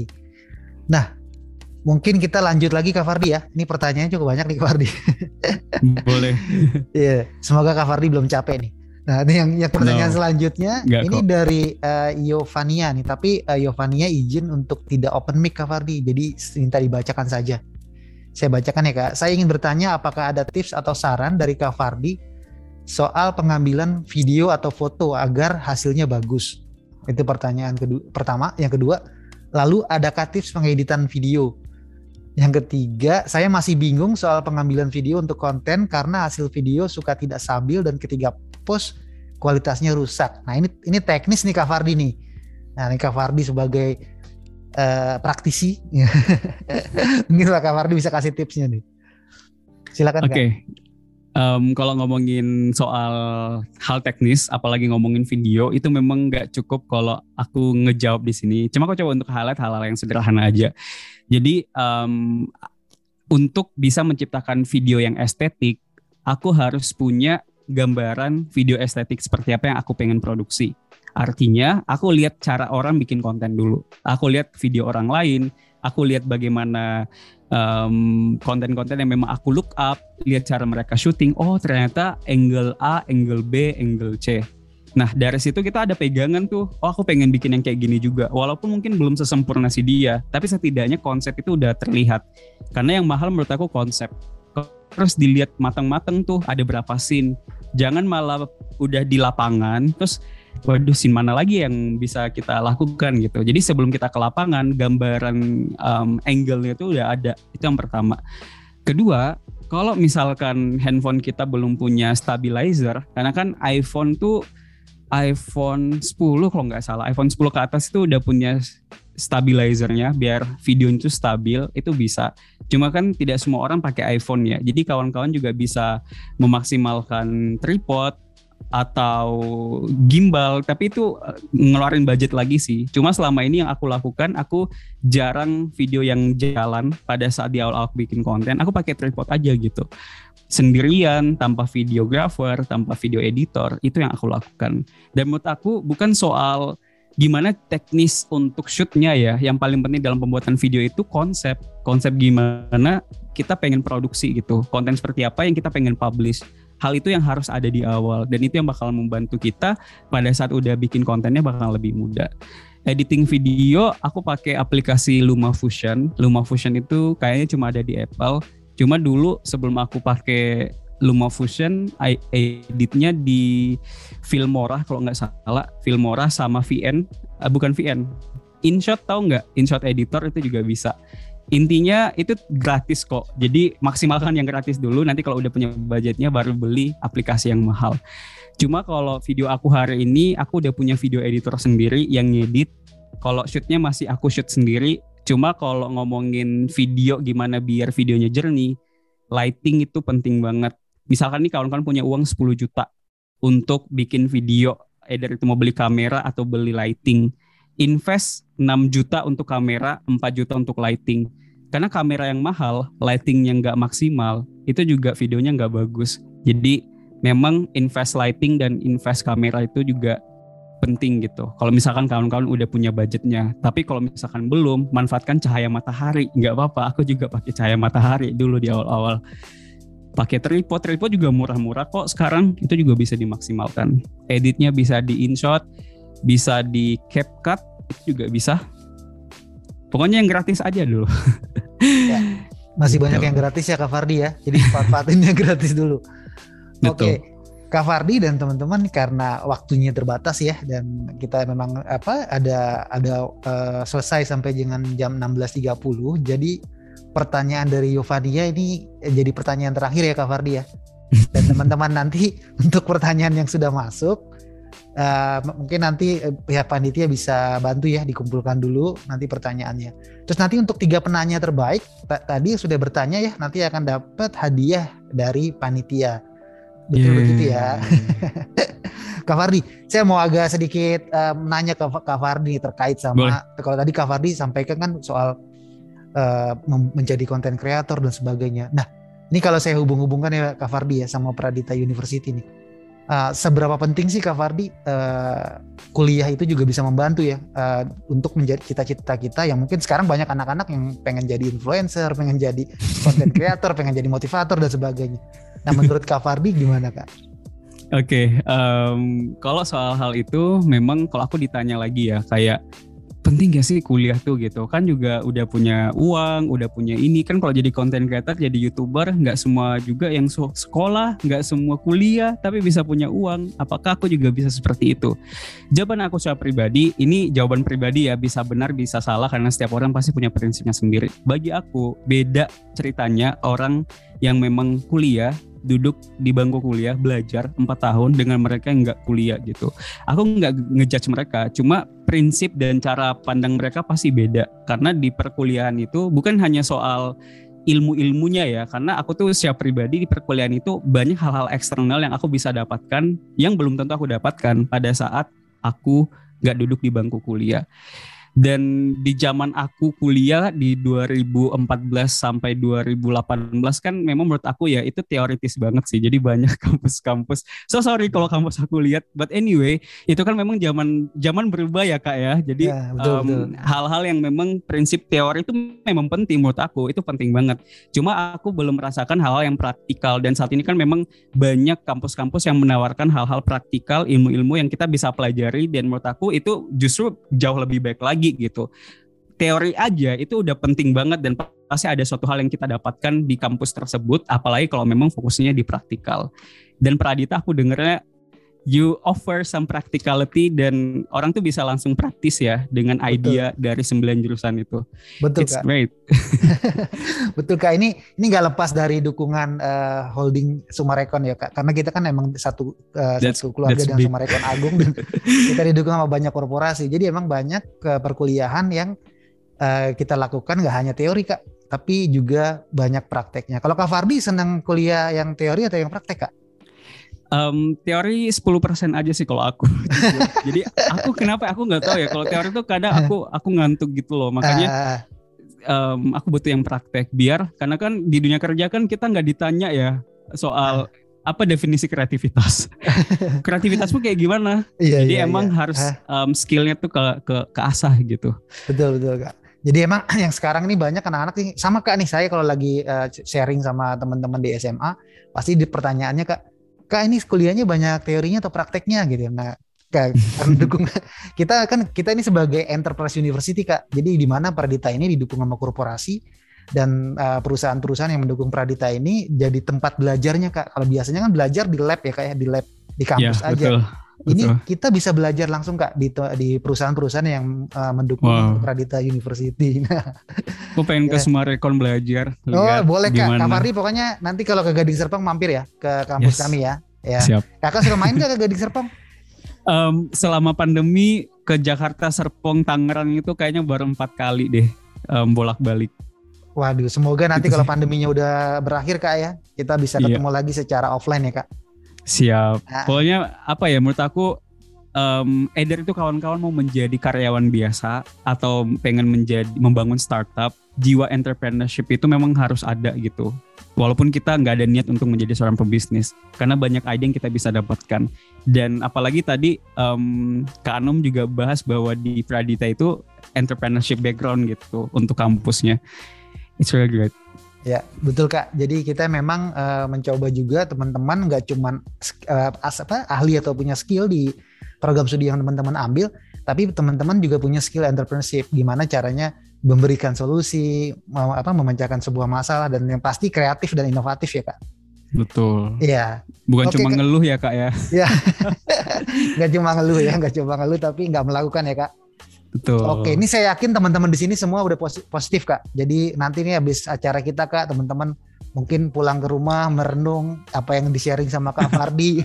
[SPEAKER 3] Nah, mungkin kita lanjut lagi Kak Fardi ya. Ini pertanyaannya cukup banyak nih Kak Fardi.
[SPEAKER 4] Boleh.
[SPEAKER 3] Iya, semoga Kak Fardi belum capek nih. Nah, ini yang, yang pertanyaan no. selanjutnya Nggak ini kok. dari uh, Yovania nih, tapi uh, Yovania izin untuk tidak open mic Kak Fardi. Jadi minta dibacakan saja. Saya bacakan ya Kak. Saya ingin bertanya apakah ada tips atau saran dari Kak Fardi soal pengambilan video atau foto agar hasilnya bagus? Itu pertanyaan kedua, pertama. Yang kedua, lalu adakah tips pengeditan video? Yang ketiga, saya masih bingung soal pengambilan video untuk konten karena hasil video suka tidak stabil dan ketiga post kualitasnya rusak. Nah ini ini teknis nih Kak Fardi nih. Nah ini Kak Fardi sebagai uh, praktisi, mungkin Kak Fardi bisa kasih tipsnya nih. Silakan
[SPEAKER 4] Oke, okay. Um, kalau ngomongin soal hal teknis, apalagi ngomongin video, itu memang nggak cukup kalau aku ngejawab di sini. Cuma aku coba untuk highlight hal-hal yang sederhana aja. Jadi um, untuk bisa menciptakan video yang estetik, aku harus punya gambaran video estetik seperti apa yang aku pengen produksi. Artinya, aku lihat cara orang bikin konten dulu. Aku lihat video orang lain, aku lihat bagaimana konten-konten um, yang memang aku look up, lihat cara mereka syuting. Oh, ternyata angle A, angle B, angle C. Nah, dari situ kita ada pegangan tuh. Oh, aku pengen bikin yang kayak gini juga. Walaupun mungkin belum sesempurna si dia, tapi setidaknya konsep itu udah terlihat. Karena yang mahal menurut aku konsep. Terus dilihat matang-matang tuh ada berapa scene. Jangan malah udah di lapangan terus waduh scene mana lagi yang bisa kita lakukan gitu. Jadi sebelum kita ke lapangan, gambaran um, angle-nya itu udah ada. Itu yang pertama. Kedua, kalau misalkan handphone kita belum punya stabilizer, karena kan iPhone tuh iPhone 10 kalau nggak salah, iPhone 10 ke atas itu udah punya stabilizernya biar video itu stabil itu bisa. Cuma kan tidak semua orang pakai iPhone ya. Jadi kawan-kawan juga bisa memaksimalkan tripod atau gimbal tapi itu eh, ngeluarin budget lagi sih. Cuma selama ini yang aku lakukan aku jarang video yang jalan pada saat di awal aku bikin konten aku pakai tripod aja gitu. Sendirian tanpa videographer tanpa video editor itu yang aku lakukan. Dan menurut aku bukan soal gimana teknis untuk shootnya ya. Yang paling penting dalam pembuatan video itu konsep. Konsep gimana kita pengen produksi gitu. Konten seperti apa yang kita pengen publish hal itu yang harus ada di awal. Dan itu yang bakal membantu kita pada saat udah bikin kontennya bakal lebih mudah. Editing video aku pakai aplikasi LumaFusion. LumaFusion itu kayaknya cuma ada di Apple. Cuma dulu sebelum aku pakai LumaFusion editnya di Filmora kalau nggak salah. Filmora sama VN eh, bukan VN InShot tahu nggak? InShot editor itu juga bisa intinya itu gratis kok. Jadi maksimalkan yang gratis dulu. Nanti kalau udah punya budgetnya baru beli aplikasi yang mahal. Cuma kalau video aku hari ini aku udah punya video editor sendiri yang ngedit. Kalau shootnya masih aku shoot sendiri. Cuma kalau ngomongin video gimana biar videonya jernih, lighting itu penting banget. Misalkan nih kawan-kawan punya uang 10 juta untuk bikin video, either itu mau beli kamera atau beli lighting invest 6 juta untuk kamera, 4 juta untuk lighting. Karena kamera yang mahal, lightingnya nggak maksimal, itu juga videonya nggak bagus. Jadi memang invest lighting dan invest kamera itu juga penting gitu. Kalau misalkan kawan-kawan udah punya budgetnya, tapi kalau misalkan belum, manfaatkan cahaya matahari. Nggak apa-apa, aku juga pakai cahaya matahari dulu di awal-awal. Pakai tripod, tripod juga murah-murah kok sekarang. Itu juga bisa dimaksimalkan. Editnya bisa di InShot, bisa di CapCut, juga bisa. Pokoknya yang gratis aja dulu.
[SPEAKER 3] ya, masih banyak yang gratis ya Kak Fardi ya. Jadi manfaatin yang gratis dulu. Oke. Okay. Kak Fardi dan teman-teman karena waktunya terbatas ya dan kita memang apa ada ada uh, selesai sampai dengan jam 16.30. Jadi pertanyaan dari Yovadia ini jadi pertanyaan terakhir ya Kak Fardi ya. Dan teman-teman nanti untuk pertanyaan yang sudah masuk uh, mungkin nanti uh, pihak panitia bisa bantu ya dikumpulkan dulu nanti pertanyaannya. Terus nanti untuk tiga penanya terbaik tadi sudah bertanya ya nanti akan dapat hadiah dari panitia. Betul yeah. begitu ya. Kak Fardi, saya mau agak sedikit uh, nanya ke Kak Fardi terkait sama Boleh. kalau tadi Kak Fardi sampaikan kan soal uh, menjadi konten kreator dan sebagainya. Nah, ini kalau saya hubung-hubungkan ya Kak Fardi ya sama Pradita University nih uh, seberapa penting sih Kak Fardi uh, kuliah itu juga bisa membantu ya uh, untuk menjadi cita-cita kita yang mungkin sekarang banyak anak-anak yang pengen jadi influencer, pengen jadi content creator, pengen jadi motivator dan sebagainya. Nah menurut Kak Fardi gimana Kak?
[SPEAKER 4] Oke, okay, um, kalau soal hal itu memang kalau aku ditanya lagi ya kayak penting gak sih kuliah tuh gitu? Kan juga udah punya uang udah punya ini. Kan kalau jadi content creator jadi youtuber nggak semua juga yang sekolah nggak semua kuliah tapi bisa punya uang. Apakah aku juga bisa seperti itu? Jawaban aku secara pribadi ini jawaban pribadi ya bisa benar bisa salah karena setiap orang pasti punya prinsipnya sendiri. Bagi aku beda ceritanya orang yang memang kuliah duduk di bangku kuliah belajar empat tahun dengan mereka yang nggak kuliah gitu. Aku nggak ngejudge mereka, cuma prinsip dan cara pandang mereka pasti beda karena di perkuliahan itu bukan hanya soal ilmu-ilmunya ya karena aku tuh siap pribadi di perkuliahan itu banyak hal-hal eksternal yang aku bisa dapatkan yang belum tentu aku dapatkan pada saat aku nggak duduk di bangku kuliah dan di zaman aku kuliah di 2014 sampai 2018 kan memang menurut aku ya itu teoritis banget sih. Jadi banyak kampus-kampus. So sorry kalau kampus aku lihat, but anyway itu kan memang zaman zaman berubah ya kak ya. Jadi ya, hal-hal yang memang prinsip teori itu memang penting menurut aku itu penting banget. Cuma aku belum merasakan hal-hal yang praktikal dan saat ini kan memang banyak kampus-kampus yang menawarkan hal-hal praktikal ilmu-ilmu yang kita bisa pelajari dan menurut aku itu justru jauh lebih baik lagi lagi gitu. Teori aja itu udah penting banget dan pasti ada suatu hal yang kita dapatkan di kampus tersebut, apalagi kalau memang fokusnya di praktikal. Dan Pradita aku dengernya you offer some practicality dan orang tuh bisa langsung praktis ya dengan Betul. idea dari sembilan jurusan itu.
[SPEAKER 3] Betul
[SPEAKER 4] It's
[SPEAKER 3] kak.
[SPEAKER 4] great.
[SPEAKER 3] Betul kak. Ini ini nggak lepas dari dukungan uh, holding Sumarekon ya kak. Karena kita kan emang satu uh, satu keluarga dengan Sumarekon Agung dan kita didukung sama banyak korporasi. Jadi emang banyak uh, perkuliahan yang uh, kita lakukan nggak hanya teori kak, tapi juga banyak prakteknya. Kalau Kak Fardi senang kuliah yang teori atau yang praktek kak?
[SPEAKER 4] Um, teori 10% aja sih kalau aku. Jadi aku kenapa aku nggak tahu ya kalau teori itu kadang aku aku ngantuk gitu loh. Makanya um, aku butuh yang praktek biar karena kan di dunia kerja kan kita nggak ditanya ya soal apa definisi kreativitas. Kreativitasmu kayak gimana? Iya, Jadi iya, emang iya. harus um, skillnya tuh ke ke ke asah gitu.
[SPEAKER 3] Betul betul kak. Jadi emang yang sekarang ini banyak anak-anak nih sama kak nih saya kalau lagi uh, sharing sama teman-teman di SMA pasti di pertanyaannya kak kak ini kuliahnya banyak teorinya atau prakteknya? Gitu nah kak dukung. Kita kan kita ini sebagai enterprise university kak. Jadi di mana Pradita ini didukung sama korporasi dan uh, perusahaan-perusahaan yang mendukung Pradita ini jadi tempat belajarnya kak. Kalau biasanya kan belajar di lab ya kayak ya, di lab di kampus ya, aja. betul. Ini Betul. kita bisa belajar langsung kak di di perusahaan-perusahaan yang uh, mendukung wow. Pradita University.
[SPEAKER 4] Aku pengen ya. ke Sumarekon belajar.
[SPEAKER 3] Oh boleh kak. Fardi pokoknya nanti kalau ke Gading Serpong mampir ya ke kampus yes. kami ya. Ya. Siap. Kakak suka main gak ke Gading Serpong?
[SPEAKER 4] Um, selama pandemi ke Jakarta Serpong Tangerang itu kayaknya baru empat kali deh um, bolak-balik.
[SPEAKER 3] Waduh, semoga nanti kalau pandeminya udah berakhir kak ya, kita bisa iya. ketemu iya. lagi secara offline ya kak.
[SPEAKER 4] Siap. Nah. Pokoknya apa ya menurut aku um, either itu kawan-kawan mau menjadi karyawan biasa atau pengen menjadi membangun startup, jiwa entrepreneurship itu memang harus ada gitu. Walaupun kita nggak ada niat untuk menjadi seorang pebisnis, karena banyak ide yang kita bisa dapatkan. Dan apalagi tadi um, Kak Anum juga bahas bahwa di Pradita itu entrepreneurship background gitu untuk kampusnya. It's really great.
[SPEAKER 3] Ya, betul Kak. Jadi kita memang uh, mencoba juga teman-teman nggak cuman uh, as, apa, ahli atau punya skill di program studi yang teman-teman ambil, tapi teman-teman juga punya skill entrepreneurship. Gimana caranya memberikan solusi, mau apa memecahkan sebuah masalah dan yang pasti kreatif dan inovatif ya Kak.
[SPEAKER 4] Betul.
[SPEAKER 3] Iya.
[SPEAKER 4] Bukan Oke, cuma ngeluh ya Kak ya.
[SPEAKER 3] Iya. nggak cuma ngeluh ya, nggak cuma ngeluh tapi nggak melakukan ya Kak.
[SPEAKER 4] Betul.
[SPEAKER 3] Oke, ini saya yakin teman-teman di sini semua udah positif kak. Jadi nanti nih habis acara kita kak, teman-teman mungkin pulang ke rumah merenung apa yang di sharing sama Kak Fardi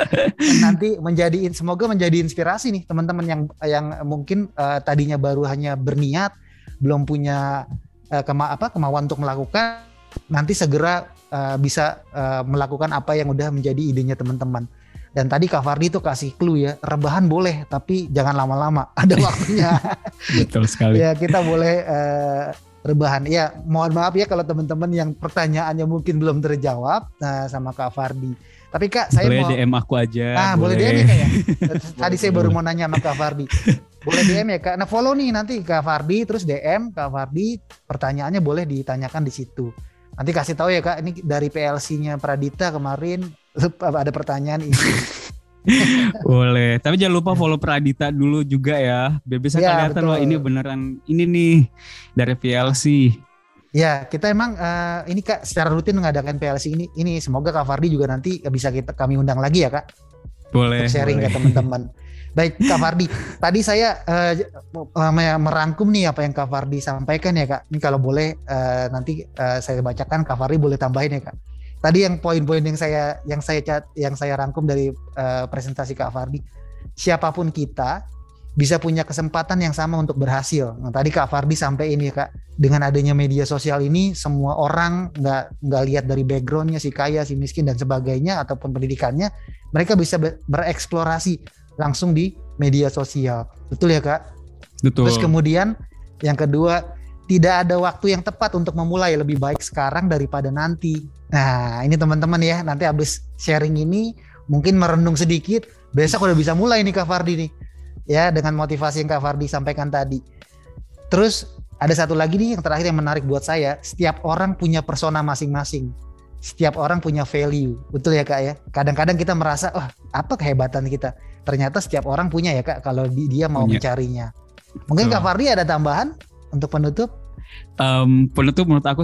[SPEAKER 3] nanti menjadi semoga menjadi inspirasi nih teman-teman yang yang mungkin uh, tadinya baru hanya berniat belum punya uh, kema apa kemauan untuk melakukan nanti segera uh, bisa uh, melakukan apa yang udah menjadi idenya teman-teman. Dan tadi Kak Fardi tuh kasih clue ya, rebahan boleh tapi jangan lama-lama, ada waktunya.
[SPEAKER 4] Betul sekali.
[SPEAKER 3] ya kita boleh uh, rebahan. Ya mohon maaf ya kalau teman-teman yang pertanyaannya mungkin belum terjawab nah, sama Kak Fardi. Tapi Kak, saya
[SPEAKER 4] boleh
[SPEAKER 3] mau
[SPEAKER 4] DM aku aja.
[SPEAKER 3] Ah, boleh, boleh DM ya Kak ya. Tadi saya baru mau nanya sama Kak Fardi. Boleh DM ya Kak. Nah, follow nih nanti Kak Fardi terus DM Kak Fardi, pertanyaannya boleh ditanyakan di situ. Nanti kasih tahu ya Kak, ini dari PLC-nya Pradita kemarin ada pertanyaan ini.
[SPEAKER 4] Boleh, tapi jangan lupa follow Pradita dulu juga ya. Biar bisa ya, kelihatan wah ini beneran ini nih dari PLC.
[SPEAKER 3] Ya, kita emang uh, ini Kak secara rutin mengadakan PLC ini. Ini semoga Kak Fardi juga nanti bisa kita kami undang lagi ya Kak.
[SPEAKER 4] Boleh.
[SPEAKER 3] Untuk sharing boleh. ke teman-teman. Baik Kak Fardi, tadi saya uh, merangkum nih apa yang Kak Fardi sampaikan ya Kak. Ini kalau boleh uh, nanti uh, saya bacakan Kak Fardi boleh tambahin ya Kak tadi yang poin-poin yang saya yang saya cat yang saya rangkum dari uh, presentasi Kak Fardi siapa pun kita bisa punya kesempatan yang sama untuk berhasil. Nah, tadi Kak Fardi sampai ini Kak, dengan adanya media sosial ini semua orang nggak nggak lihat dari backgroundnya si kaya, si miskin dan sebagainya ataupun pendidikannya, mereka bisa bereksplorasi langsung di media sosial. Betul ya Kak?
[SPEAKER 4] Betul.
[SPEAKER 3] Terus kemudian yang kedua tidak ada waktu yang tepat untuk memulai lebih baik sekarang daripada nanti. Nah ini teman-teman ya nanti habis sharing ini mungkin merenung sedikit besok udah bisa mulai nih Kak Fardi nih ya dengan motivasi yang Kak Fardi sampaikan tadi. Terus ada satu lagi nih yang terakhir yang menarik buat saya, setiap orang punya persona masing-masing. Setiap orang punya value. Betul ya Kak ya? Kadang-kadang kita merasa, "Wah, oh, apa kehebatan kita?" Ternyata setiap orang punya ya Kak kalau dia mau punya. mencarinya. Mungkin Betul. Kak Fardi ada tambahan untuk penutup?
[SPEAKER 4] Um, penutup menurut aku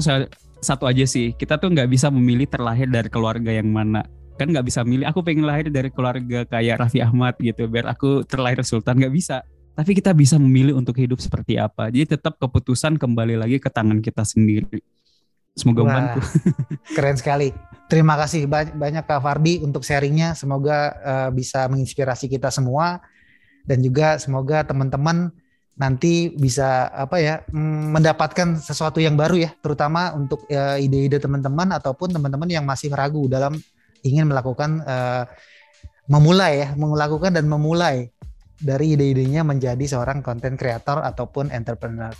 [SPEAKER 4] satu aja sih. Kita tuh nggak bisa memilih terlahir dari keluarga yang mana. Kan nggak bisa milih. Aku pengen lahir dari keluarga kayak Raffi Ahmad gitu biar aku terlahir sultan. Nggak bisa. Tapi kita bisa memilih untuk hidup seperti apa. Jadi tetap keputusan kembali lagi ke tangan kita sendiri. Semoga Wah, membantu.
[SPEAKER 3] keren sekali. Terima kasih banyak Kak Fardi untuk sharingnya. Semoga uh, bisa menginspirasi kita semua. Dan juga semoga teman-teman nanti bisa apa ya mm, mendapatkan sesuatu yang baru ya terutama untuk uh, ide-ide teman-teman ataupun teman-teman yang masih ragu dalam ingin melakukan uh, memulai ya, melakukan dan memulai dari ide-idenya menjadi seorang konten kreator ataupun entrepreneur.